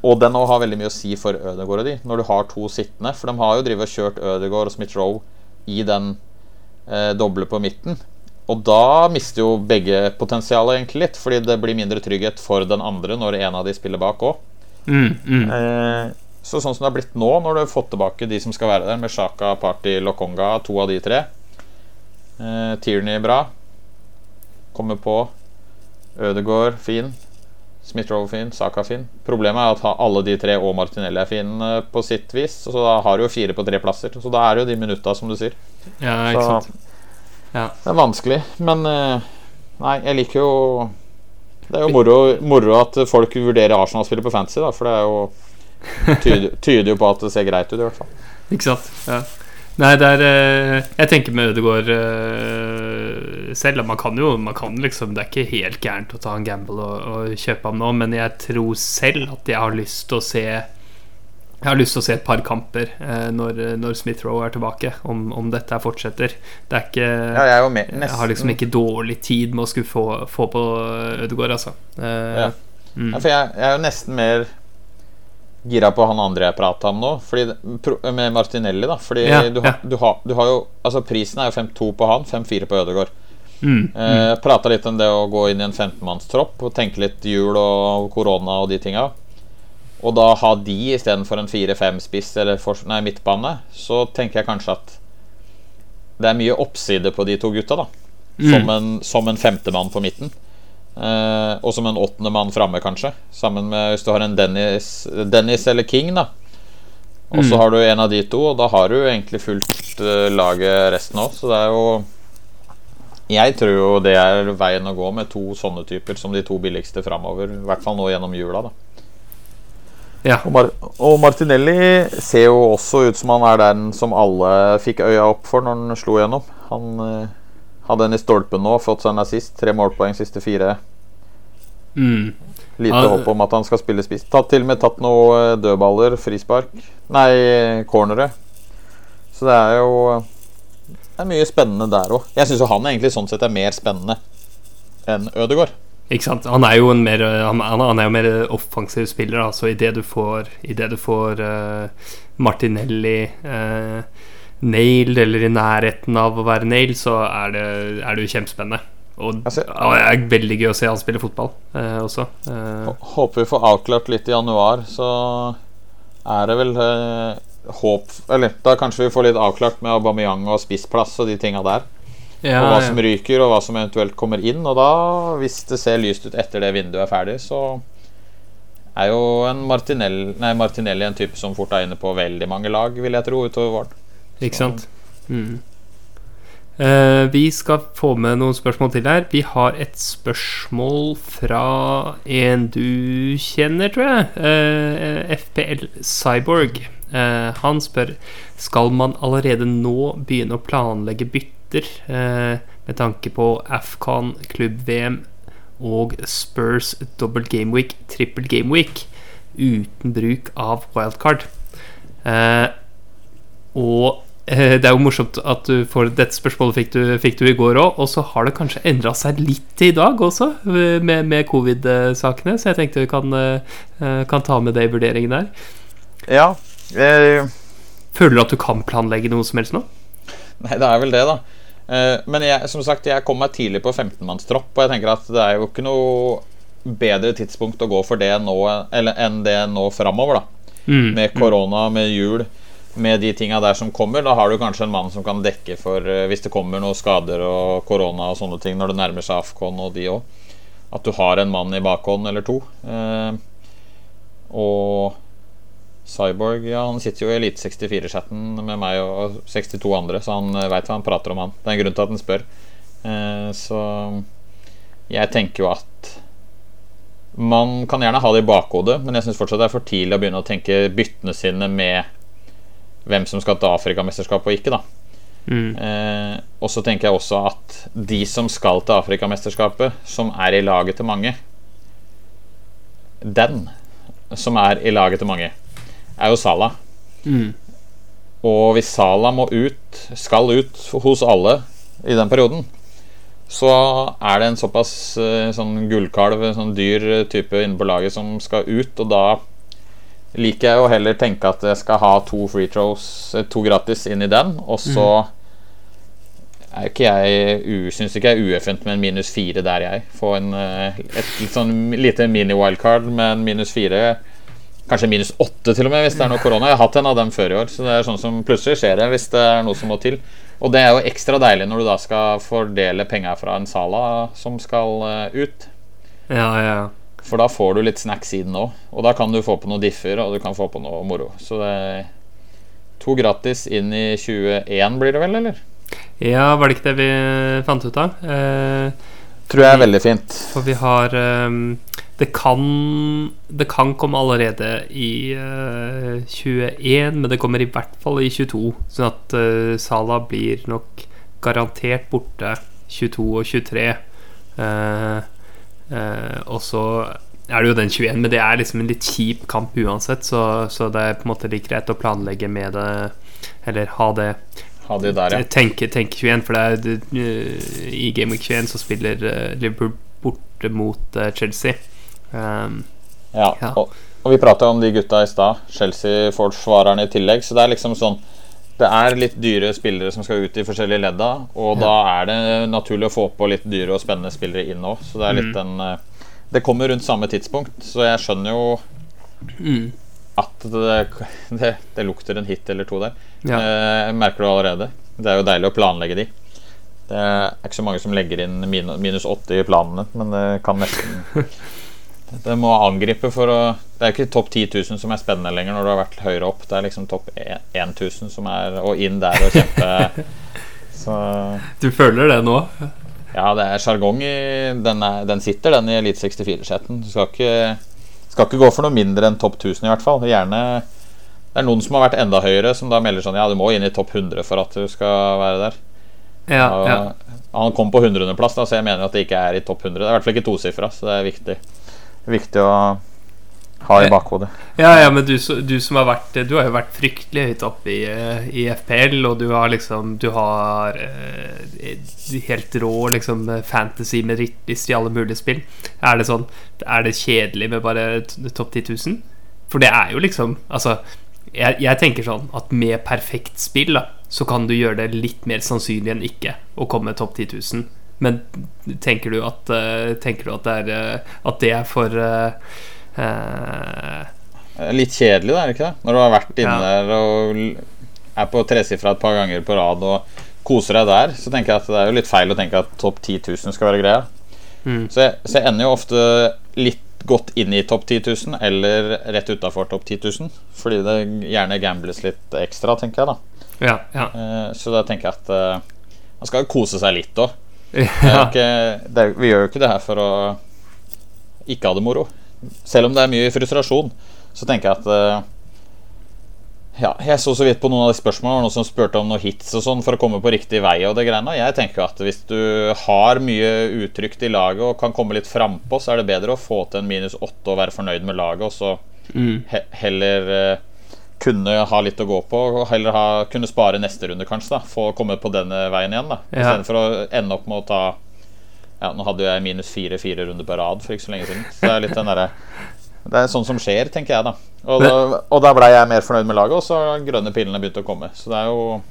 og den har veldig mye å si for Ødegaard og de, når du har to sittende. For de har jo drivet og kjørt Ødegaard og Smith-Roe i den eh, doble på midten. Og da mister jo begge potensialet egentlig litt, fordi det blir mindre trygghet for den andre når en av de spiller bak òg. Mm, mm. Eh, så sånn som det har blitt nå, når du har fått tilbake de som skal være der, med Shaka, Party, Lokonga, to av de tre eh, Tierney bra. Kommer på. Ødegaard fin. Smith-Rowe fin. Saka fin. Problemet er at alle de tre og Martinelli er fine eh, på sitt vis. Så da har du jo fire på tre plasser. Så da er det jo de minutta, som du sier. Ja, ikke Så sant. Ja. det er vanskelig. Men eh, nei, jeg liker jo Det er jo moro, moro at folk vurderer Arsenal-spillet på fantasy, da, for det er jo tyder, tyder jo på at det ser greit ut, i hvert fall. Ikke sant? Ja. Nei, det er eh, Jeg tenker med Ødegaard eh, selv man kan jo man kan liksom, Det er ikke helt gærent å ta en gamble og, og kjøpe ham nå, men jeg tror selv at jeg har lyst til å se jeg har lyst til å se et par kamper eh, når, når Smith-Roe er tilbake, om, om dette fortsetter. Det er ikke Ja, jeg er jo med. Jeg har liksom ikke dårlig tid med å skulle få, få på Ødegaard, altså. Eh, Ja. mm. Ja, for jeg, jeg er jo nesten mer gira på han andre jeg prata om nå, fordi, med Martinelli, da. Fordi Ja, du, har, du, har, du har jo Altså, prisen er jo 5-2 på han, 5-4 på Ødegaard. Mm, Eh, Prata litt om det å gå inn i en 15-mannstropp og tenke litt jul og korona og de tinga. Og da ha de istedenfor en 4-5-spiss eller for, nei, midtbane, så tenker jeg kanskje at det er mye oppside på de to gutta, da. Som Mm. en, som en femtemann på midten. Eh, og som en åttendemann framme, kanskje. Sammen med hvis du har en Dennis, Dennis eller King, da. Og så Mm. har du en av de to, og da har du egentlig fulgt eh, laget resten òg. Så det er jo Jeg tror jo det er veien å gå med to sånne typer som de to billigste framover. I hvert fall nå gjennom jula, da. Ja. Og, Mar og Martinelli ser jo også ut som han er den som alle fikk øya opp for når han slo gjennom. Han uh, hadde en i stolpen nå, fått seg en assist. Tre målpoeng siste fire. Mm. Lite Ja, håp om at han skal spille spiss. Tatt til og med tatt noen dødballer, frispark Nei, cornere. Så det er jo Det er mye spennende der òg. Jeg syns jo han egentlig sånn sett er mer spennende enn Ødegaard. Ikke sant? Han er jo en mer Han, han er jo mer offensiv spiller. Altså idet du får I det du får uh, Martinelli uh, nailed, eller i nærheten av å være nailed, så er det, er det jo kjempespennende. Og det er veldig gøy å se han spille fotball eh, også. Eh, Håper vi får avklart litt i januar, så er det vel eh, håp Eller da kanskje vi får litt avklart med Aubameyang og spissplass og de tinga der. Ja, og hva som ryker, og hva som eventuelt kommer inn. Og da, hvis det ser lyst ut etter det vinduet er ferdig, så er jo en Martinelli, nei, Martinelli en type som fort er inne på veldig mange lag, vil jeg tro, utover våren. Ikke sant? Mm. Uh, vi skal få med noen spørsmål til her. Vi har et spørsmål fra en du kjenner, tror jeg. Uh, FPL Cyborg. Uh, han spør Skal man allerede nå begynne å planlegge bytter eh, med tanke på Afcon, klubb-VM og Spurs double gameweek, trippel gameweek uten bruk av wildcard? Eh, og eh, det er jo morsomt at du får dette spørsmålet fikk du, fikk du i går òg, og så har det kanskje endra seg litt i dag også, med, med covid-sakene, så jeg tenkte vi kan, kan ta med det i vurderingen der. Ja. Jeg... Føler du at du kan planlegge noe som helst nå? nei, det er vel det, da. Eh, men jeg, som sagt, jeg kom meg tidlig på 15-mannstropp, og jeg tenker at det er jo ikke noe bedre tidspunkt å gå for det nå eller, enn det nå framover, da. Mm. Med korona, med jul, med de tinga der som kommer. Da har du kanskje en mann som kan dekke for eh, hvis det kommer noen skader og korona og sånne ting når det nærmer seg Afcon og de òg. At du har en mann i bakhånd eller to. Eh, og Cyborg ja, han sitter jo i Elite 64-chatten med meg og 62 andre, så han veit hva han prater om, han. Det er en grunn til at han spør. Eh, så jeg tenker jo at man kan gjerne ha det i bakhodet, men jeg syns fortsatt det er for tidlig å begynne å tenke byttene sine med hvem som skal til Afrikamesterskapet og ikke, da. Mm. Eh, og så tenker jeg også at de som skal til Afrikamesterskapet, som er i laget til mange Den som er i laget til mange, er jo Salah. Mm. Og hvis Salah må ut, skal ut hos alle i den perioden, så er det en såpass eh, sånn gullkalv, sånn dyr type inne på laget som skal ut, og da liker jeg å heller tenke at jeg skal ha to free throws, eh, to gratis, inn i den, og så er ikke jeg syns ikke jeg er ueffent med en minus fire der, jeg. Få en, eh, et litt sånn lite mini-wildcard med en minus fire. Kanskje minus åtte, til og med, hvis det er noe korona. Jeg har hatt en av dem før i år, så det er sånn som plutselig skjer det hvis det er noe som må til. Og det er jo ekstra deilig når du da skal fordele penger fra en Sala som skal eh, ut. Ja, ja. For da får du litt snacks i den òg. Og da kan du få på noen differ, og du kan få på noe moro. Så det er to gratis inn i 21 blir det vel, eller? Ja, var det ikke det vi fant ut av? Eh, Tror jeg er veldig fint. For vi har ehm, det, kan, det kan komme allerede i uh, 21, men det kommer i hvert fall i 22. Sånn at uh, Sala blir nok garantert borte 22 og 23. Uh, eh, og så er det jo den 21, men det er liksom en litt kjip kamp uansett, så, så det er på en måte like greit å planlegge med det, eller ha det Ha det der, ja. tenke, tenke 21, for det er i Game Week 21 så spiller Liverpool borte mot Chelsea. Um, Ja, Ja. Og, og vi prata om de gutta i stad. Chelsea-forsvarerne i tillegg. Så det er liksom sånn Det er litt dyre spillere som skal ut i forskjellige ledda, og da er det naturlig å få på litt dyre og spennende spillere inn òg. Så det er litt mm. en Det kommer rundt samme tidspunkt, så jeg skjønner jo mm, at det, det, det lukter en hit eller to der. ja. Eh, merker du allerede. Det er jo deilig å planlegge de. Det er ikke så mange som legger inn minus 80 i planene, men det kan nesten Det må angripe for å Det er ikke topp 10 000 som er spennende lenger når du har vært høyere opp. Det er liksom topp 1000 som er Og inn der og kjempe. Så Du føler det nå? ja, det er sjargong i den, er, den sitter, den i Elite 64-setten. Du skal ikke, skal ikke gå for noe mindre enn topp 1000, i hvert fall. Gjerne Det er noen som har vært enda høyere, som da melder sånn Ja, du må inn i topp 100 for at du skal være der. Ja, Og ja. Han kom på 100.-plass, så jeg mener at det ikke er i topp 100. Det er i hvert fall ikke tosifra, så det er viktig. Viktig å ha i bakhodet. ja, ja men du, du som har vært Du har jo vært fryktelig høyt oppe i, eh, i FPL, og du har liksom Du har eh, helt rå liksom fantasy med rittliste i alle mulige spill. Er det sånn Er det kjedelig med bare topp 10 000? For det er jo liksom Altså, jeg, jeg tenker sånn at med perfekt spill, da, så kan du gjøre det litt mer sannsynlig enn ikke å komme topp 10 000. Men tenker du at, eh, tenker du at, det, er, eh, at det er for uh, Litt kjedelig, da, er det ikke det? Når du har vært inne Ja. og er på tresifra et par ganger på rad og koser deg der, så tenker jeg at det er jo litt feil å tenke at topp 10 000 skal være greia. mm, Så jeg, så jeg ender jo ofte litt godt inn i topp 10 000, eller rett utafor topp 10 000. Fordi det gjerne gambles litt ekstra, tenker jeg da. Ja. Ja. Så da tenker jeg at man skal kose seg litt òg. Ja. Vi gjør jo ikke det her for å ikke ha det moro. Selv om det er mye frustrasjon, så tenker jeg at eh, Ja, jeg så så vidt på noen av de spørsmålene Noen som spurte om noen hits og sånn for å komme på riktig vei. Og det greiene Jeg tenker at hvis du har mye utrygt i laget og kan komme litt frampå, så er det bedre å få til en minus åtte og være fornøyd med laget, og så Mm. he heller eh, kunne ha litt å gå på, og heller ha, kunne spare neste runde, kanskje. da Få komme på denne veien igjen, da Ja. istedenfor å ende opp med å ta Ja, nå hadde jeg minus fire fire runder på rad for ikke så lenge siden. Så det er litt den derre Det er sånn som skjer, tenker jeg, da. Og da, og da blei jeg mer fornøyd med laget, og så har grønne pillene begynt å komme. Så det er jo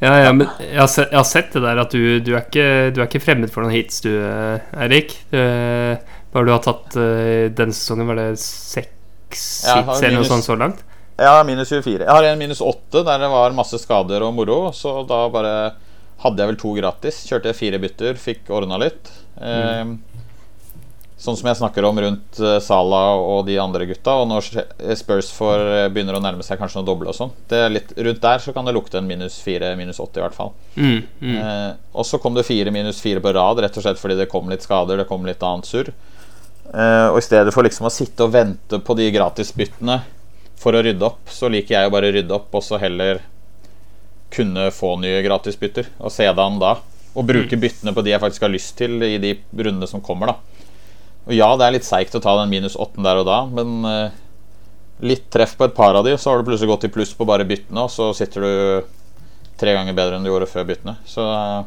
Ja, ja, men jeg har, sett, jeg har sett det der at du, du, er ikke, du er ikke fremmed for noen hits, du, eh, Eirik. Du, har du har tatt eh, denne sesongen? Var det seks hits eller noe sånt så langt? Har minus 24. Jeg har en minus 8 der det var masse skader og moro. Så da bare hadde jeg vel to gratis. Kjørte jeg fire bytter, fikk ordna litt. Eh, sånn som jeg snakker om rundt Sala og de andre gutta. Og når Spurs får, eh, begynner å nærme seg kanskje noe doble og sånn. Rundt der så kan det lukte en minus 4, minus 8 i hvert fall. Mm, mm. Eh, og så kom det fire minus fire på rad, rett og slett fordi det kom litt skader. Det kom litt annet surr. Eh, og i stedet for liksom å sitte og vente på de gratisbyttene for å rydde opp, så liker jeg å bare rydde opp og så heller kunne få nye gratisbytter. Og se det an da. Og bruke byttene på de jeg faktisk har lyst til i de rundene som kommer, da. Og ja, det er litt seigt å ta den minus åtten der og da, men uh, litt treff på et par av de, så har du plutselig gått i pluss på bare byttene, og så sitter du tre ganger bedre enn du gjorde før byttene. Så uh,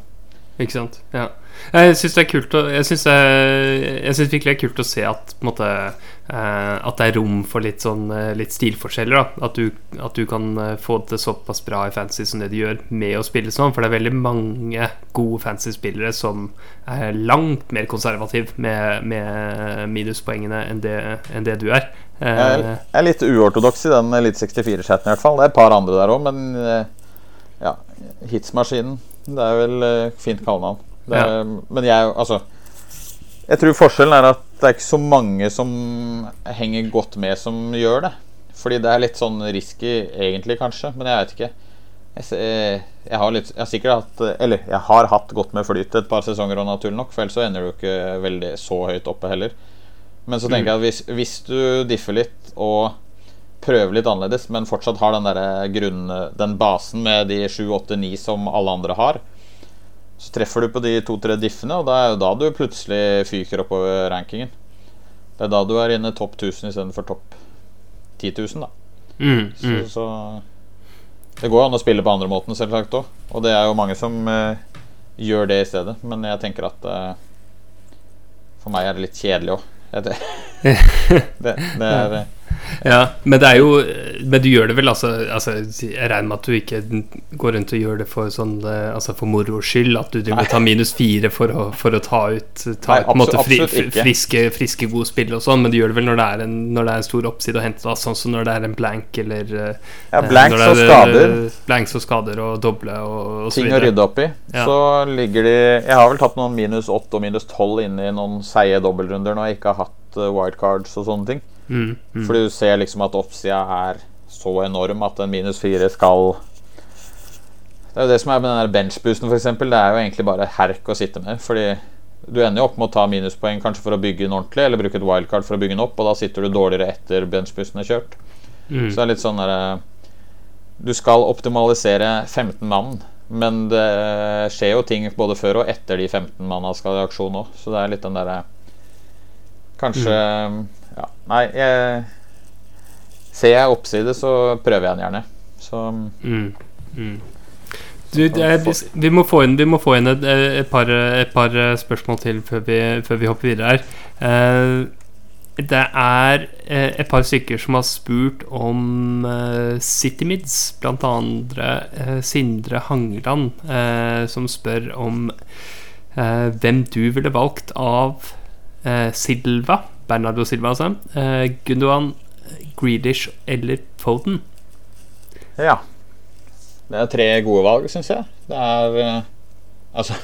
Ikke sant? Ja. Jeg syns det er kult å Jeg syns virkelig det er kult å se at på en måte At det er rom for litt sånn eh, Litt stilforskjeller. da At du, at du kan eh, få det såpass bra i fantasy som det du gjør med å spille sånn. For det er veldig mange gode fantasy-spillere som er langt mer konservativ med, med minuspoengene enn det, enn det du er. jeg Eh, er- litt uortodoks i den Elite 64-chatten i hvert fall. Det er et par andre der òg, men eh, ja, Hitsmaskinen. Det er vel eh, fint kallenavn. Ja. Men jeg, altså Jeg tror forskjellen er at det er ikke så mange som henger godt med, som gjør det. Fordi det er litt sånn risky, egentlig, kanskje. Men jeg vet ikke. Jeg, jeg har litt Jeg har sikkert hatt Eller jeg har hatt godt med flyt et par sesonger, og naturlig nok, for ellers så ender du ikke veldig så høyt oppe heller. Men så tenker jeg at hvis, hvis du differ litt og prøver litt annerledes, men fortsatt har den der grunn, den basen med de 7, 8, 9 som alle andre har, så treffer du på de to-tre diffene, og da er jo da du plutselig fyker oppover rankingen. Det er da du er inne topp 1000 istedenfor topp 10 000, da. mm, mm. så Det går an å spille på andre måten, selvsagt òg. Og det er jo mange som uh, gjør det i stedet. Men jeg tenker at uh, for meg er det litt kjedelig òg. Det, det, det er eh, Ja, men det er jo Men du gjør det vel, altså, altså Jeg regner med at du ikke går rundt og gjør det for sånn eh, Altså for moro skyld, at du driver og tar minus fire for å, for å ta ut Ta Nei, ut på en måte fri, friske, friske, gode spill og sånn, men du gjør det vel når det er en, når det er en stor oppside å hente, da, sånn som når det er en blank eller eh, Ja, eh, blanks og er, skader. Blanks og skader og doble og, og så ting å rydde opp i. Ja. Så ligger de Jeg har vel tatt noen minus åtte og minus 12 inn i noen seige dobbeltrunder når jeg ikke har hatt wildcards og sånne ting. Mm, mm. Fordi du ser liksom at oppsida er så enorm at en minus 4 skal Det er jo det som er med den der benchboosten, f.eks. Det er jo egentlig bare herk å sitte med. Fordi du ender jo opp med å ta minuspoeng kanskje for å bygge den ordentlig, eller bruke et wildcard for å bygge den opp, og da sitter du dårligere etter benchboosten er kjørt. Mm. Så det er litt sånn derre Du skal optimalisere 15 mann, men det skjer jo ting både før og etter de 15 manna skal i aksjon òg, så det er litt den derre Kanskje Ja, nei, jeg Ser jeg oppside, så prøver jeg den gjerne. Så Mm. Mm. Du, det er, vi, må få inn, vi må få inn et, et, par, et par spørsmål til før vi, før vi hopper videre her. Eh, det er eh, et par stykker som har spurt om eh, City Mids, blant andre eh, Sindre Hangeland, eh, som spør om eh, hvem du ville valgt av eh, Silva, Bernardo Silva, altså, eh, Gundogan, Greedish eller Foden? Ja. Det er tre gode valg, syns jeg. Det er eh, Altså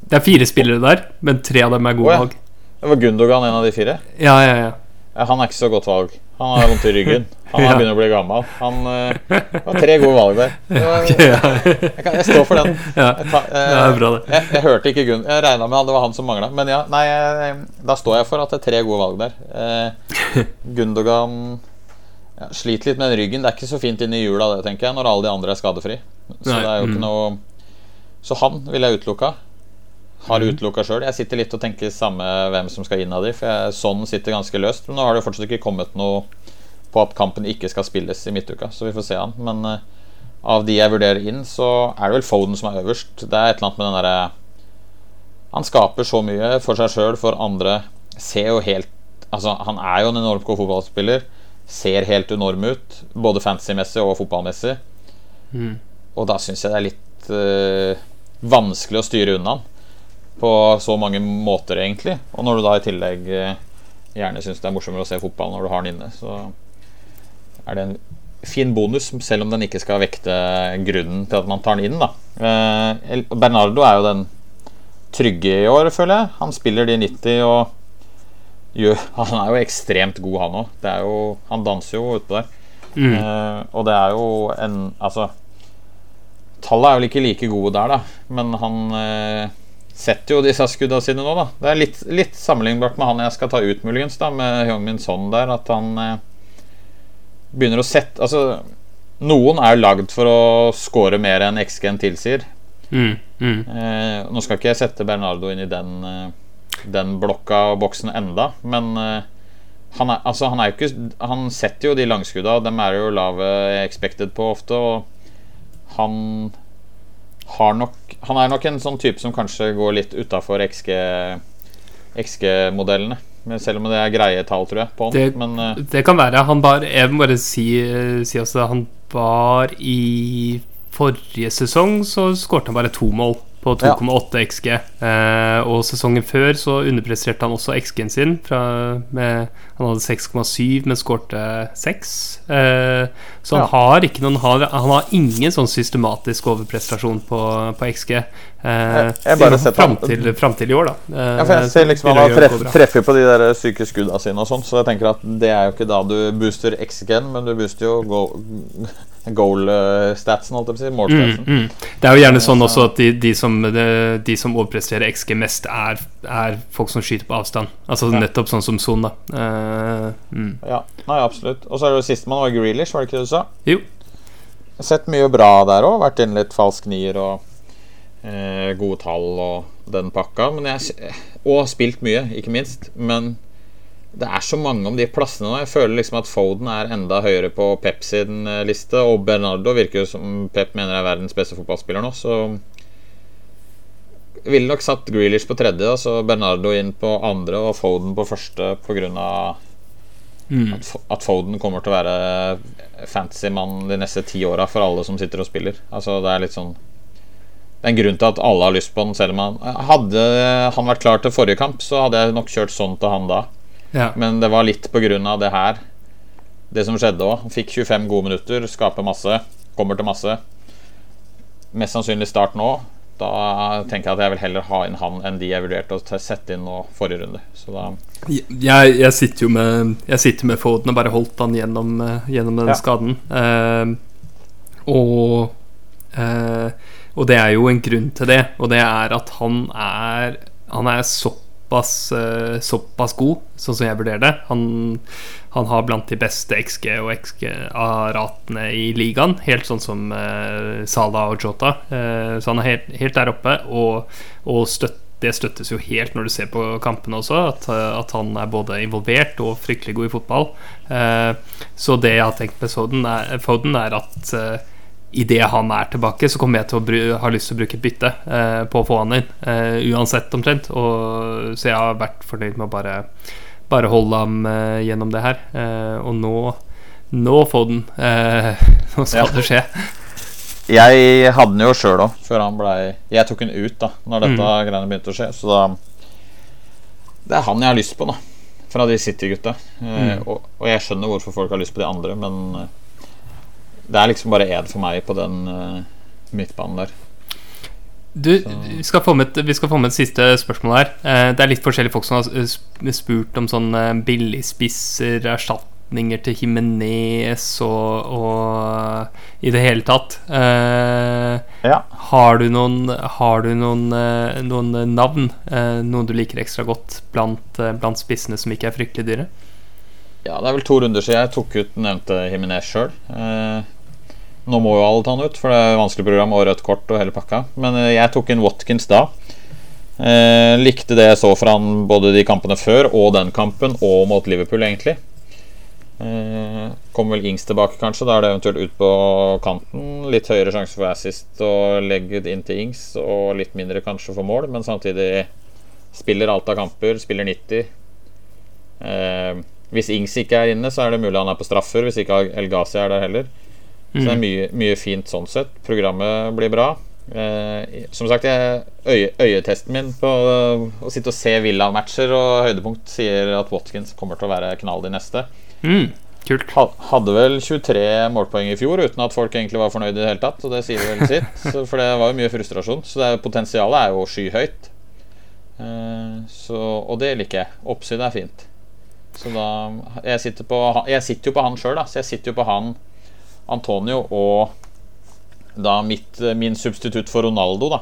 Det er fire spillere der, men tre av dem er gode oh, ja. valg. Det var Gundogan en av de fire. Ja, ja, ja. Ja, han er ikke så godt valg. Han har vondt i ryggen. Han Ja. begynner å bli gammel. Han uh, Det var tre gode valg der. Jeg, kan, jeg står for den. ja. Jeg, eh, bra, det. Jeg, jeg hørte ikke Gunn Jeg regna med at det var han som mangla. Men ja, nei, jeg, da står jeg for at det er tre gode valg der. Uh, Gundogan ja, sliter litt med ryggen. Det er ikke så fint inni i jula, det, tenker jeg, når alle de andre er skadefri. Så mm. noe Så han ville jeg utelukka. Har Mm. utelukka sjøl. Jeg sitter litt og tenker samme hvem som skal inn av de. For jeg, sånn sitter ganske løst. Men nå har det jo fortsatt ikke kommet noe på at kampen ikke skal spilles i midtuka, så vi får se han. Men uh, av de jeg vurderer inn, så er det vel Foden som er øverst. Det er et eller annet med den derre Han skaper så mye for seg sjøl, for andre. Ser jo helt Altså, han er jo en enormt god fotballspiller. Ser helt enorm ut, både fantasy-messig og fotballmessig. Mm. Og da syns jeg det er litt uh, vanskelig å styre unna han. På så mange måter, egentlig. Og når du da i tillegg eh, gjerne syns det er morsommere å se fotball når du har den inne, så er det en fin bonus, selv om den ikke skal vekte grunnen til at man tar den inn. da Eh, Bernardo er jo den trygge i år, føler jeg. Han spiller de 90 og gjør, Han er jo ekstremt god, han òg. Han danser jo utpå der. Mm. Eh, og det er jo en Altså Tallet er vel ikke like gode der, da, men han setter jo disse skudda sine nå, da. Det er litt, litt sammenlignbart med han jeg skal ta ut, muligens, da, med Hyung-Min Son der, at han eh, begynner å sette Altså, noen er lagd for å score mer enn XG-en tilsier. Mm. Mm. Eh, nå skal ikke jeg sette Bernardo inn i den, eh, den blokka og boksen enda, men eh, han, er, altså, han, er ikke, han setter jo de langskudda, og dem er jo lave expected på ofte. Og han nok Han er nok en sånn type som kanskje går litt utafor XG-modellene. Men selv om det er greie tall, tror jeg, på han. Det- Men uh, Det kan være. Han bar Jeg må bare si, si også Han var i forrige sesong så skårte han bare to mål på Ja. 2,8 XG. Eh, og sesongen før så underpresterte han også XG-en sin. Fra, med, han hadde 6,7, men skårte 6. Eh, så han Ja. har ikke noen Han har, han har ingen sånn systematisk overprestasjon på, på XG. Eh, Jeg- jeg bare fram til, fram til i år, da. Eh, Ja, jeg ser liksom Han treff, treffer på de der syke skudda sine og sånn, så jeg tenker at det er jo ikke da du booster XG-en, men du booster jo goal- goal-statsen, holdt jeg på å si. Mm, Målstatsen. mm. Det er jo gjerne sånn også at de, de, som, de, de som overpresterer XG mest, er, er folk som skyter på avstand. Altså Ja. nettopp sånn som Son, da. Eh, mm. Ja, nei, absolutt. Og så er det jo sistemann var Grealish, var det ikke det du sa? Jo. Sett mye bra der òg. Vært inne litt falsk nier og eh, gode tall og den pakka. Men jeg, og spilt mye, ikke minst. Men det er så mange om de plassene nå. Jeg føler liksom at Foden er enda høyere på Pep sin eh, liste. Og Bernardo virker jo som Pep mener er verdens beste fotballspiller nå, så ville nok satt Grealish på tredje, og så Bernardo inn på andre og Foden på første pga. Mm. at, at Foden kommer til å være fantasymann de neste ti åra for alle som sitter og spiller. Altså Det er litt sånn Det er en grunn til at alle har lyst på den, selv om han Hadde han vært klar til forrige kamp, så hadde jeg nok kjørt sånn til han da. Ja. Men det var litt av det her, det som skjedde òg. Fikk 25 gode minutter, skaper masse, kommer til masse. Mest sannsynlig start nå. Da tenker jeg at jeg vil heller ha inn han enn de jeg vurderte å sette inn nå forrige runde. Så da Jeg, jeg sitter jo med Jeg sitter med Foden og bare holdt han gjennom, eh, gjennom den Ja. skaden. Eh, og eh, Og det er jo en grunn til det, og det er at han er Han er såpass eh, Såpass god, sånn som jeg vurderer det. Han, han har blant de beste XG og XG-ratene i ligaen, helt sånn som eh, Salah og Jota. Eh, så han er helt, helt der oppe, og, og støtt, det støttes jo helt når du ser på kampene også, at, eh, at han er både involvert og fryktelig god i fotball. Eh, så det jeg har tenkt med Foden, er, Foden er at uh, idet han er tilbake, så kommer jeg til å ha lyst til å bruke et bytte eh, på å få han inn. eh, uansett, omtrent. Og, så jeg har vært fornøyd med å bare, bare holde ham eh, gjennom det her. Eh, og nå Nå, Foden. Eh, nå skal Ja. det skje. jeg hadde den jo sjøl òg, før han blei Jeg tok den ut da Når dette greiene begynte å skje. Så da Det er han jeg har lyst på, da. Fra de City-gutta. Eh, og, og jeg skjønner hvorfor folk har lyst på de andre, men det er liksom bare én for meg på den eh, midtbanen der. Du, vi skal, få med et, vi skal få med et siste spørsmål her. Eh, det er litt forskjellige folk som har spurt om sånn billigspisser, erstatninger til Himenes og, og i det hele tatt. Eh, Ja. har du noen, har du noen, noen navn? Noen du liker ekstra godt blant, blant spissene som ikke er fryktelig dyre? Ja, det er vel to runder siden jeg tok ut nevnte Jimenez sjøl. Eh, nå må jo alle ta han ut, for det er vanskelig program og rødt kort og hele pakka. Men eh, jeg tok inn Watkins da. Eh, likte det jeg så fra han både de kampene før og den kampen, og mot Liverpool, egentlig. Eh, kommer vel Ings tilbake, kanskje. Da er det eventuelt ut på kanten. Litt høyere sjanse for assist og legge inn til Ings, og litt mindre kanskje for mål, men samtidig spiller alt av kamper, spiller 90. Eh, hvis Ings ikke er inne, så er det mulig han er på straffer. Hvis ikke El Ghazi er der heller. Så det er mye, mye fint sånn sett. Programmet blir bra. Eh, som sagt, jeg, øye, øyetesten min på å sitte og se Villa-matcher og høydepunkt sier at Watkins kommer til å være knall de neste. Mm, kult. Hadde vel 23 målpoeng i fjor uten at folk egentlig var fornøyd i det hele tatt. Og det sier vel sitt. For det var jo mye frustrasjon. Så det er, potensialet er jo skyhøyt. Eh, så, og det liker jeg. Oppside er fint. Så da Jeg sitter, på, jeg sitter jo på han sjøl, da. Så jeg sitter jo på han Antonio og da mitt, min substitutt for Ronaldo, da.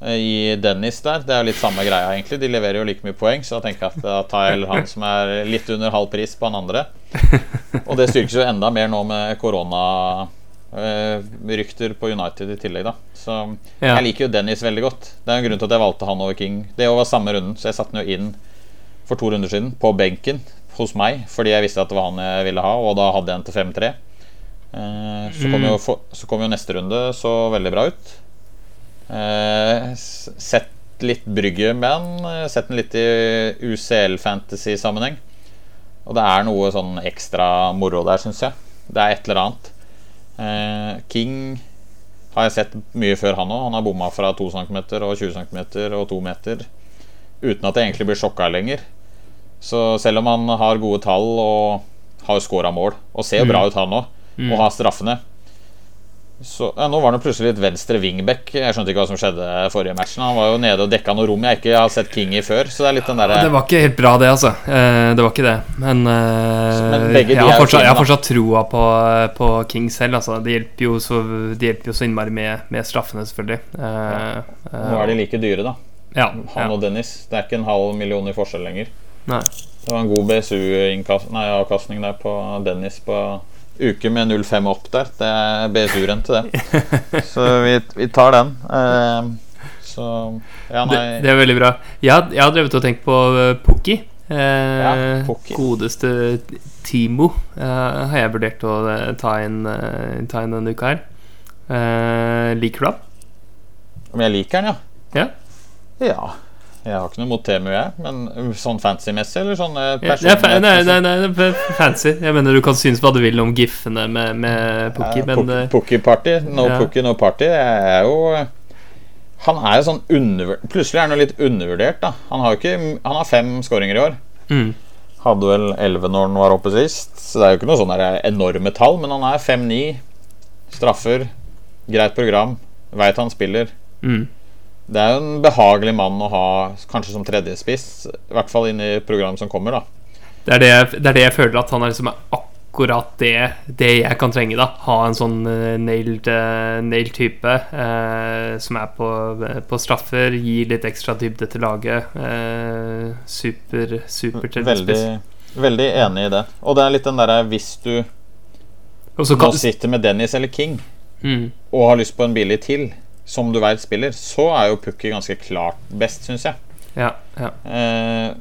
eh, I Dennis der. Det er jo litt samme greia, egentlig. De leverer jo like mye poeng, så da tenker jeg at da tar jeg han som er litt under halv pris på han andre. Og det styrkes jo enda mer nå med korona rykter på United i tillegg, da. Så Ja. jeg liker jo Dennis veldig godt. Det er en grunn til at jeg valgte han over King. Det var samme runden, så jeg satte den jo inn for to runder siden på benken hos meg fordi jeg visste at det var han jeg ville ha, og da hadde jeg en til 5-3. Eh, Så kom, jo, så kom jo neste runde så veldig bra ut. Eh, Sett litt brygge med han. eh, Sett den litt i UCL-fantasy-sammenheng. Og det er noe sånn ekstra moro der, syns jeg. Det er et eller annet. Eh, King har jeg sett mye før, han òg. Han har bomma fra 2 cm og 20 cm og 2 meter uten at jeg egentlig blir sjokka lenger. Så selv om han har gode tall og har scora mål, og ser jo bra ut, han òg, og har straffene så, ja, Nå var han plutselig litt venstre wingback. Jeg skjønte ikke hva som skjedde forrige matchen. Han var jo nede og dekka noe rom jeg ikke har sett King i før. Så det er litt den derre Det var ikke helt bra, det, altså. Eh, det var ikke det. Men, eh, Men jeg, har fortsatt, jeg har fortsatt troa på, på King selv. Altså. Det hjelper jo så, det hjelper jo så innmari med, med straffene, selvfølgelig. Eh, Nå er de like dyre, da. Ja, Han ja. og Dennis. Det er ikke en halv million i forskjell lenger. Nei. Det var en god BSU-avkastning der på Dennis på uke med 0,5 opp der. Det er BSU-rente, det. Så vi, vi tar den. Eh, så Ja, Det, nei det er veldig bra. Jeg, jeg har drevet og tenkt på Pukki. Eh, Ja, Godeste Timo eh, har jeg vurdert å eh, ta inn, eh, ta inn denne uka her. Eh, liker du ham? Om jeg liker den, ja? Ja. Ja. Jeg har ikke noe mot Temu, jeg. Men sånn fancy-messig, eller sånn personlig? Ja, det er nei, nei, nei, er fancy. Jeg mener Du kan synes hva du vil om giffene med, med Pukki, Ja, men Pukki- eh, Pukki Party. No ja. Pukki, no party. Jeg er jo Han er jo sånn undervurdert Plutselig er han jo litt undervurdert, da. Han har ikke Han har fem skåringer i år. mm, Hadde vel 11 når han var oppe sist. Så det er jo ikke noe sånn enorme tall, men han er 5-9. Straffer. Greit program. Veit han spiller. mm. Det er jo en behagelig mann å ha kanskje som tredjespiss. I hvert fall inn i program som kommer, da. det, er det, jeg, det er det jeg føler at han er liksom akkurat det, det jeg kan trenge. da Ha en sånn eh, nailed, eh, nailed type eh, som er på, på straffer, gir litt ekstra dybde til laget. Eh, super, super Veldig, tredjespiss. veldig enig i det. Og det er litt den derre hvis du nå sitter med Dennis eller King mm, og har lyst på en billig til, som du veit spiller, så er jo Pukki ganske klart best, syns jeg. ja, ja. Eh,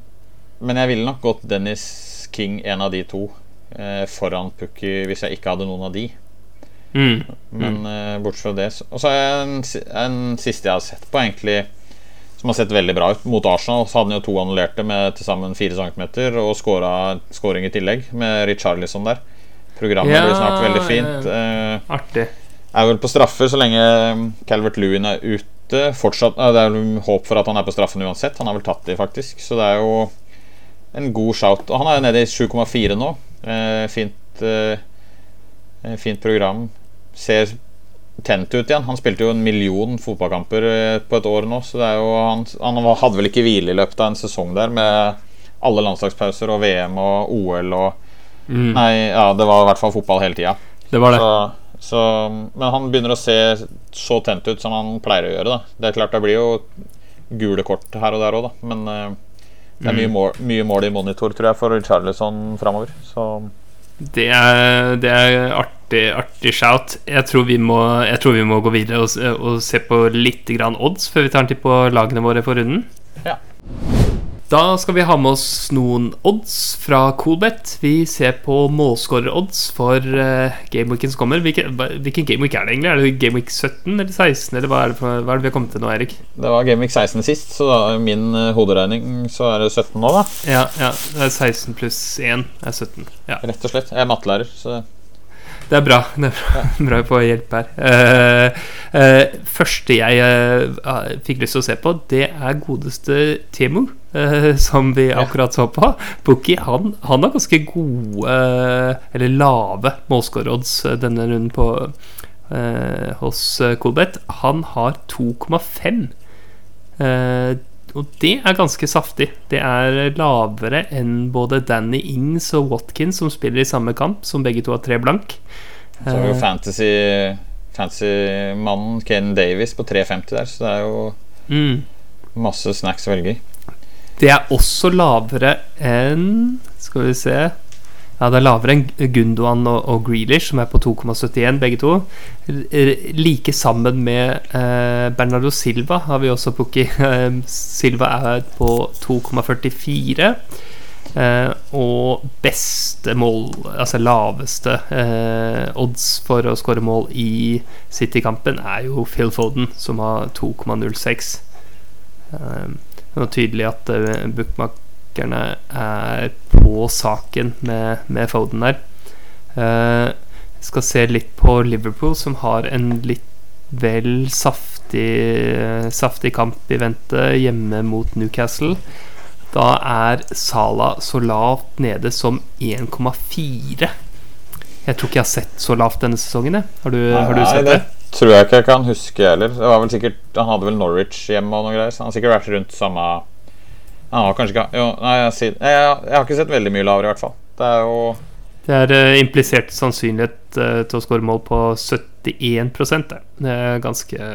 men jeg ville nok gått Dennis King, en av de to, eh, foran Pukki hvis jeg ikke hadde noen av de. Mm, Men eh, bortsett fra det så- Og så er en, en siste jeg har sett på, egentlig som har sett veldig bra ut. Mot Arsenal så hadde han jo to annullerte med til sammen 4 cm og scoring i tillegg, med Richarlison der. Programmet Ja, blir snart veldig fint. ja. Eh, artig. Er vel på straffer så lenge Calvert Lewin er ute. Fortsatt, Det er vel håp for at han er på straffen uansett. Han har vel tatt de, faktisk. Så det er jo en god shout. Og han er jo nede i 7,4 nå. Eh, fint, eh, fint program. Ser tent ut igjen. Han spilte jo en million fotballkamper eh, på et år nå, så det er jo han, han hadde vel ikke hvile i løpet av en sesong der med alle landslagspauser og VM og OL og mm. Nei, ja, det var i hvert fall fotball hele tida. Det var det. Så, så, men han begynner å se så tent ut som han pleier å gjøre. Da. Det er klart det blir jo gule kort her og der òg. Men uh, det er mye, mm. mål, mye mål i monitor, tror jeg, for Charlison framover. Så det er, det er artig, artig shout. Jeg tror, vi må, jeg tror vi må gå videre og, og se på litt odds før vi tar en titt på lagene våre for runden. Ja. Da skal vi ha med oss noen odds fra Coolbet. Vi ser på målskårerodds for uh, gameweeken som kommer. Hvilken, hvilken gameweek er det egentlig? Er det gameweek 17 eller 16? Eller hva er, det, hva er det vi har kommet til nå, Erik? Det var gameweek 16 sist, så da min uh, hoderegning så er det 17 nå, da. Ja, ja, det er 16 pluss 1 er 17. Ja. Rett og slett. Jeg er mattelærer, så det er bra. Det er bra, bra på hjelp her. Uh, uh, første jeg uh, fikk lyst til å se på, det er godeste Temu, som vi akkurat så på. Bookie han, han, har ganske gode, eller lave, målskårerodds denne runden på, hos Colbet. Han har 2,5. Og det er ganske saftig. Det er lavere enn både Danny Ings og Watkins, som spiller i samme kamp, som begge to har tre blank. Så har vi jo fantasy fantasymannen Kane Ken Davies på 3,50 der, så det er jo mm. masse snacks å velge i. Det er også lavere enn Skal vi se ja, det er lavere enn Gundogan og, og Grealish, som er på 2,71 begge to. Like sammen med eh, Bernardo Silva har vi også Pukki. Eh, Silva er på 2,44. Eh, og beste mål, altså laveste eh, odds for å skåre mål i City-kampen, er jo Phil Foden, som har 2,06. Eh, det er tydelig at uh, bookmakerne er på saken med, med Foden der. Uh, skal se litt på Liverpool, som har en litt vel saftig, saftig kamp i vente hjemme mot Newcastle. Da er Sala så lavt nede som 1,4. Jeg tror ikke jeg har sett så lavt denne sesongen. Har du, nei, har du sett det? det? Tror jeg ikke jeg kan huske heller. Det var vel sikkert, han hadde vel Norwich hjemme og noe greier, så han har sikkert vært rundt samme har kanskje ikke jo, Nei, jeg, jeg, jeg, jeg, har ikke sett veldig mye lavere, i hvert fall. Det er jo Det er uh, implisert sannsynlighet uh, til å skåre mål på 71 det. det er ganske,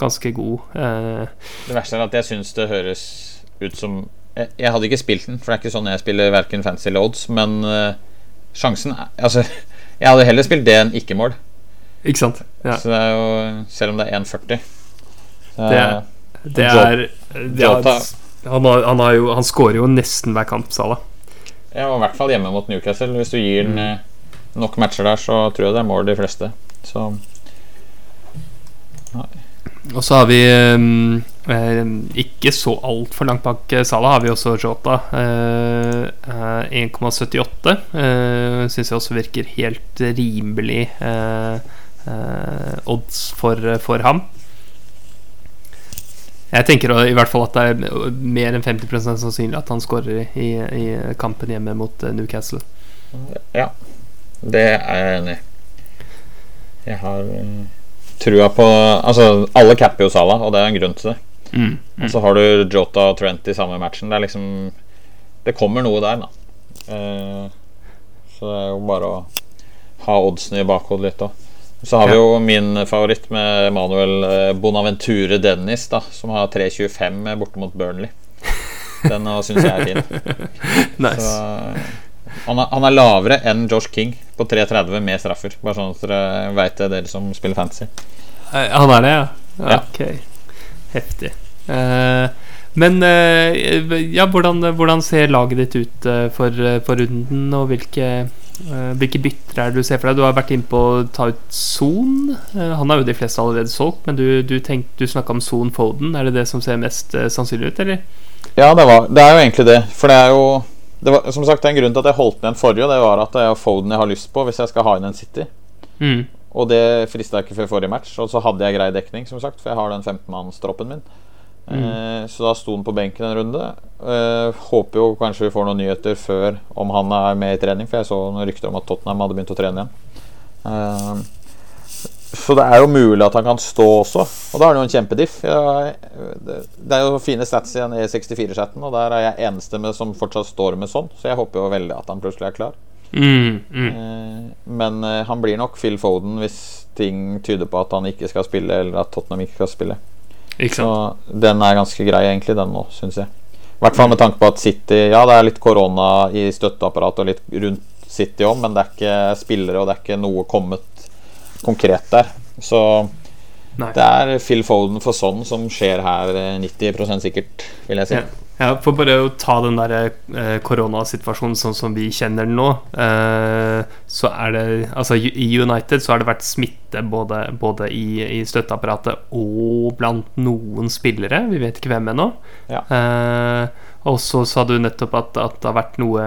ganske god. Uh, det verste er at jeg syns det høres ut som jeg, hadde ikke spilt den, for det er ikke sånn jeg spiller verken fancy eller odds, men sjansen Altså, jeg hadde heller spilt det enn ikke-mål. Ikke sant? Ja. Så det er jo Selv om det er 1,40 Det er, det er, er han, har, han, har jo, han skårer jo nesten hver kamp, Salah. Ja, og i hvert fall hjemme mot Newcastle. Hvis du gir mm. den nok matcher der, så tror jeg det er mål de fleste. Så Nei. Og så har vi um, eh, ikke så altfor langt bak eh, Salah har vi også Jota. Uh, 1,78 uh, syns jeg også virker helt rimelig uh, uh, odds for, for ham. Jeg tenker i hvert fall at det er mer enn 50% sannsynlig at han skårer i, i, kampen hjemme mot eh, Newcastle. Ja, det er jeg enig i. Jeg har uh, trua på Altså, alle capper jo Salah, og det er en grunn til det. Mm, mm. Og så har du Jota og Trent i samme matchen. Det er liksom Det kommer noe der, da. Uh, så det er jo bare å ha oddsene i bakhodet litt òg. Så har vi jo min favoritt med Manuel eh, Bonaventure Dennis, da, som har 3.25 borte mot Burnley. Den syns jeg er fin. nice. Så, han, er, han, er, lavere enn Josh King på 3.30 med straffer. Bare sånn at dere veit det, dere som spiller fantasy. Eh, han er det, ja? Ok. Heftig. Uh, men uh, ja, hvordan, hvordan, ser laget ditt ut for, for runden, og hvilke Eh, hvilke bytter er det du ser for deg? Du har vært inne på å ta ut Son. Eh, han har jo de fleste allerede solgt, men du, du, du snakka om Son Foden. Er det det som ser mest uh, sannsynlig ut, eller? Ja, det, var, det, er jo egentlig det. For det er jo det var, Som sagt, en grunn til at jeg holdt den igjen forrige. Det var at det er Foden jeg har lyst på hvis jeg skal ha inn en City. Mm. Og det frista ikke før forrige match. Og så hadde jeg grei dekning, som sagt, for jeg har den 15-mannstroppen min. Eh, så da sto han på benken en runde. Eh, håper jo kanskje vi får noen nyheter før om han er med i trening, for jeg så noen rykter om at Tottenham hadde begynt å trene igjen. Eh, så det er jo mulig at han kan stå også, og da er det jo en kjempediff. Det, er jo fine stats i den E64-chatten, og der er jeg eneste med, som fortsatt står med sånn, så jeg håper jo veldig at han plutselig er klar. Mm, mm. Men han blir nok Phil Foden hvis ting tyder på at han ikke skal spille, eller at Tottenham ikke skal spille. Så den er ganske grei, egentlig, den nå, syns jeg. I hvert fall med tanke på at City Ja, det er litt korona i støtteapparatet og litt rundt City òg, men det er ikke spillere, og det er ikke noe kommet konkret der. Så Nei. det er Phil Foden for sånn som skjer her eh, 90 sikkert, vil jeg si. Ja. Ja, for bare å ta den der eh, koronasituasjonen sånn som vi kjenner den nå, eh, så er det Altså, i United så har det vært smitte både, både i, i støtteapparatet og blant noen spillere. Vi vet ikke hvem ennå. Ja. Eh, og så sa du nettopp at, at det har vært noe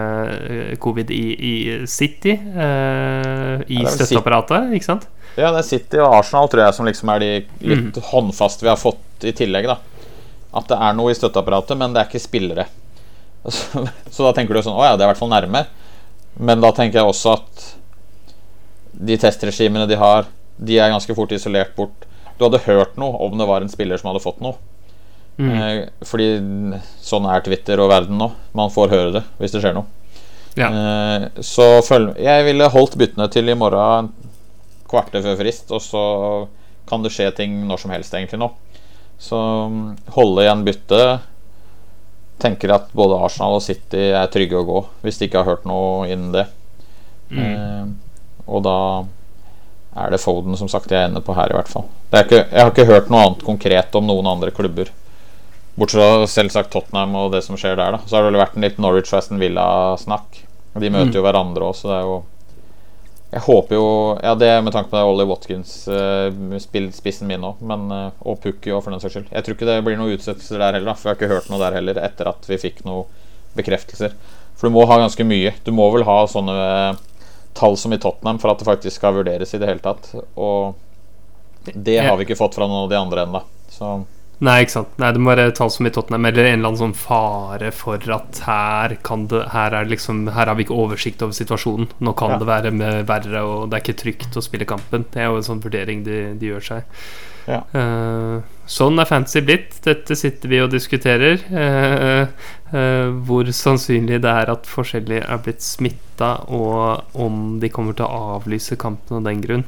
covid i, i City. Eh, I Ja, støtteapparatet, ikke sant? Ja, det er City og Arsenal tror jeg som liksom er de litt Mm. håndfaste vi har fått i tillegg. da At det er noe i støtteapparatet, men det er ikke spillere. Så, så da tenker du sånn Å ja, det er i hvert fall nærme. Men da tenker jeg også at de testregimene de har, de er ganske fort isolert bort. Du hadde hørt noe om det var en spiller som hadde fått noe. Mm. Eh, fordi sånn er Twitter og verden nå. Man får høre det hvis det skjer noe. Ja. Eh, så følg Jeg ville holdt byttene til i morgen kvarter før frist, og så kan det skje ting når som helst egentlig nå. Så holde igjen byttet. Tenker at både Arsenal og City er trygge å gå, hvis de ikke har hørt noe innen det. Mm. Eh, og da er det Foden som sagt jeg er inne på her, i hvert fall. Det ikke, jeg har ikke hørt noe annet konkret om noen andre klubber. Bortsett fra selvsagt Tottenham og det som skjer der. da Så har det vel vært en litt Norwich Weston Villa-snakk. De møter Mm. jo hverandre også, så det er jo Jeg håper jo Ja, det med tanke på det Ollie Watkins, eh, min òg, men eh, Og Pukki òg, for den saks skyld. Jeg tror ikke det blir noen utsettelser der heller, da for jeg har ikke hørt noe der heller etter at vi fikk noen bekreftelser. For du må ha ganske mye. Du må vel ha sånne uh, tall som i Tottenham for at det faktisk skal vurderes i det hele tatt. Og det har vi ikke fått fra noen av de andre ennå. Så Nei, ikke sant. Nei, Det må være tall som i Tottenham, eller en eller annen sånn fare for at her kan det Her, er liksom, her har vi ikke oversikt over situasjonen. Nå kan Ja. det være med verre, og det er ikke trygt å spille kampen. Det er jo en sånn vurdering de, de gjør seg. Ja. Uh, sånn er fantasy blitt. Dette sitter vi og diskuterer. Uh, uh, hvor sannsynlig det er at forskjellige er blitt smitta, og om de kommer til å avlyse kampen av den grunn.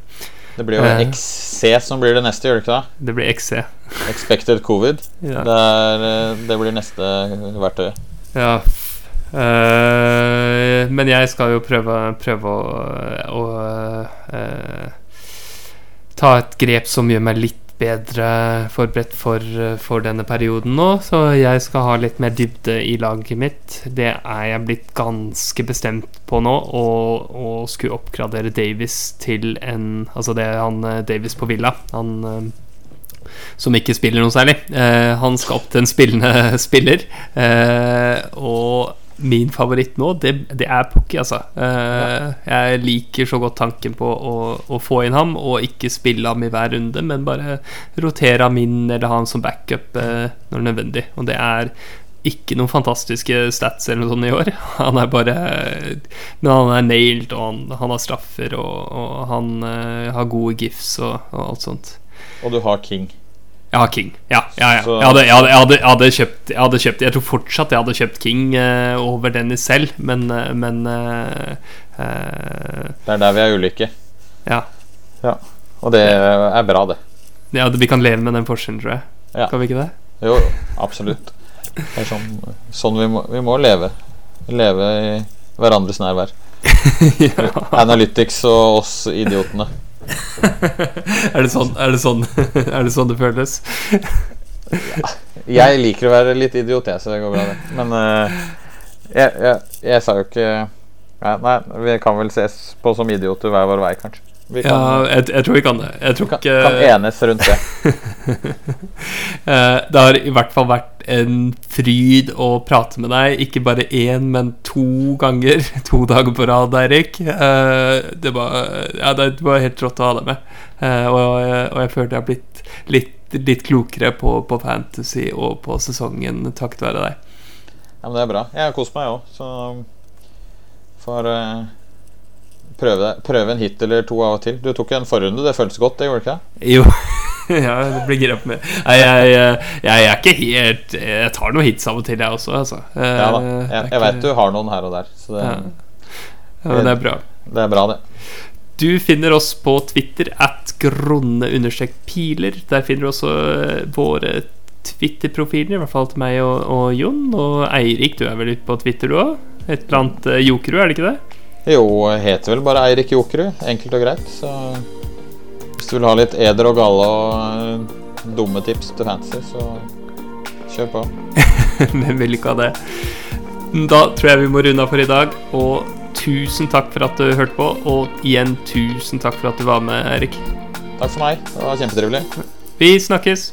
Det blir jo Eh. XC som blir det neste, gjør det ikke det? Det blir XC. Expected covid. Ja. Det, er, eh, det blir neste verktøy. Ja. Uh, men jeg skal jo prøve, prøve å, å uh, ta et grep som gjør meg litt bedre forberedt for, for denne perioden nå. Så jeg skal ha litt mer dybde i laget mitt. Det er jeg blitt ganske bestemt på nå. Og skulle oppgradere Davis til en Altså det er han eh, Davis på Villa. Han eh, som ikke spiller noe særlig. Eh, han skal opp til en spillende spiller. Eh, og min favoritt nå, det, det er Pukki, altså. Eh, jeg liker så godt tanken på å, å få inn ham, og ikke spille ham i hver runde, men bare rotere ham inn eller ha ham som backup uh, når nødvendig. Og det er ikke noen fantastiske stats eller noe sånt i år. Han er bare Men han er nailed, og han, han har straffer, og, og han uh, har gode gifs og, og alt sånt. Og du har King. Ja, King. Ja, ja, ja. Jeg, hadde, jeg, hadde, jeg, hadde, jeg, hadde kjøpt, jeg hadde kjøpt Jeg tror fortsatt jeg hadde kjøpt King uh, over Dennis selv, men, uh, men uh, Det er der vi er ulike. ja. Og det er bra, det. ja. Vi kan leve med den forskjellen, tror jeg. Ja. Kan vi ikke det? Jo, absolutt. Det er sånn, sånn vi, må, vi må leve. Leve i hverandres nærvær. ja. Analytics og oss idiotene. er, det sånn, er, det sånn, er det sånn det føles? Jeg liker å være litt idiot, jeg, så det går bra, det. Men uh, jeg, jeg, jeg sa jo ikke Nei, nei, vi kan vel ses på som idioter hver vår vei, kanskje. Vi Ja, jeg, jeg tror vi kan det. Jeg tror kan, ikke kan enes rundt det. Eh, Det har i hvert fall vært en fryd å prate med deg. Ikke bare én, men to ganger. To dager på rad, Eirik. Eh, det, ja, det var helt rått å ha deg med. Eh, og, og, jeg føler jeg har blitt litt, litt klokere på, på, fantasy og på sesongen takket være deg. Ja, men Det er bra. Jeg har kost meg òg, så får uh, prøve, prøve, en hit eller to av og til. Du tok en forrunde, det føltes godt, det gjorde det ikke? Jo ja, det blir grep med. Nei, jeg, jeg, jeg, er ikke helt Jeg tar noen hits av og til, jeg også. Altså. Ja da. Jeg, jeg veit du har noen her og der. Så det, ja. Ja, det er bra. Det er bra, det. Du finner oss på Twitter at gronne-piler. Der finner du også eh, våre Twitter-profiler, i hvert fall til meg og, og, Jon. Og Eirik, du er vel ute på Twitter, du òg? Et eller annet uh, Jokerud, er det ikke det? Jo, heter vel bare Eirik Jokerud. Enkelt og greit. Så hvis du vil ha litt eder og galle og dumme tips til fantasy, så kjør på. Hvem vil ikke ha det? Da tror jeg vi må runde av for i dag. Og tusen takk for at du hørte på. Og igjen tusen takk for at du var med, Erik. Takk for meg. Det var kjempetrivelig. Vi snakkes.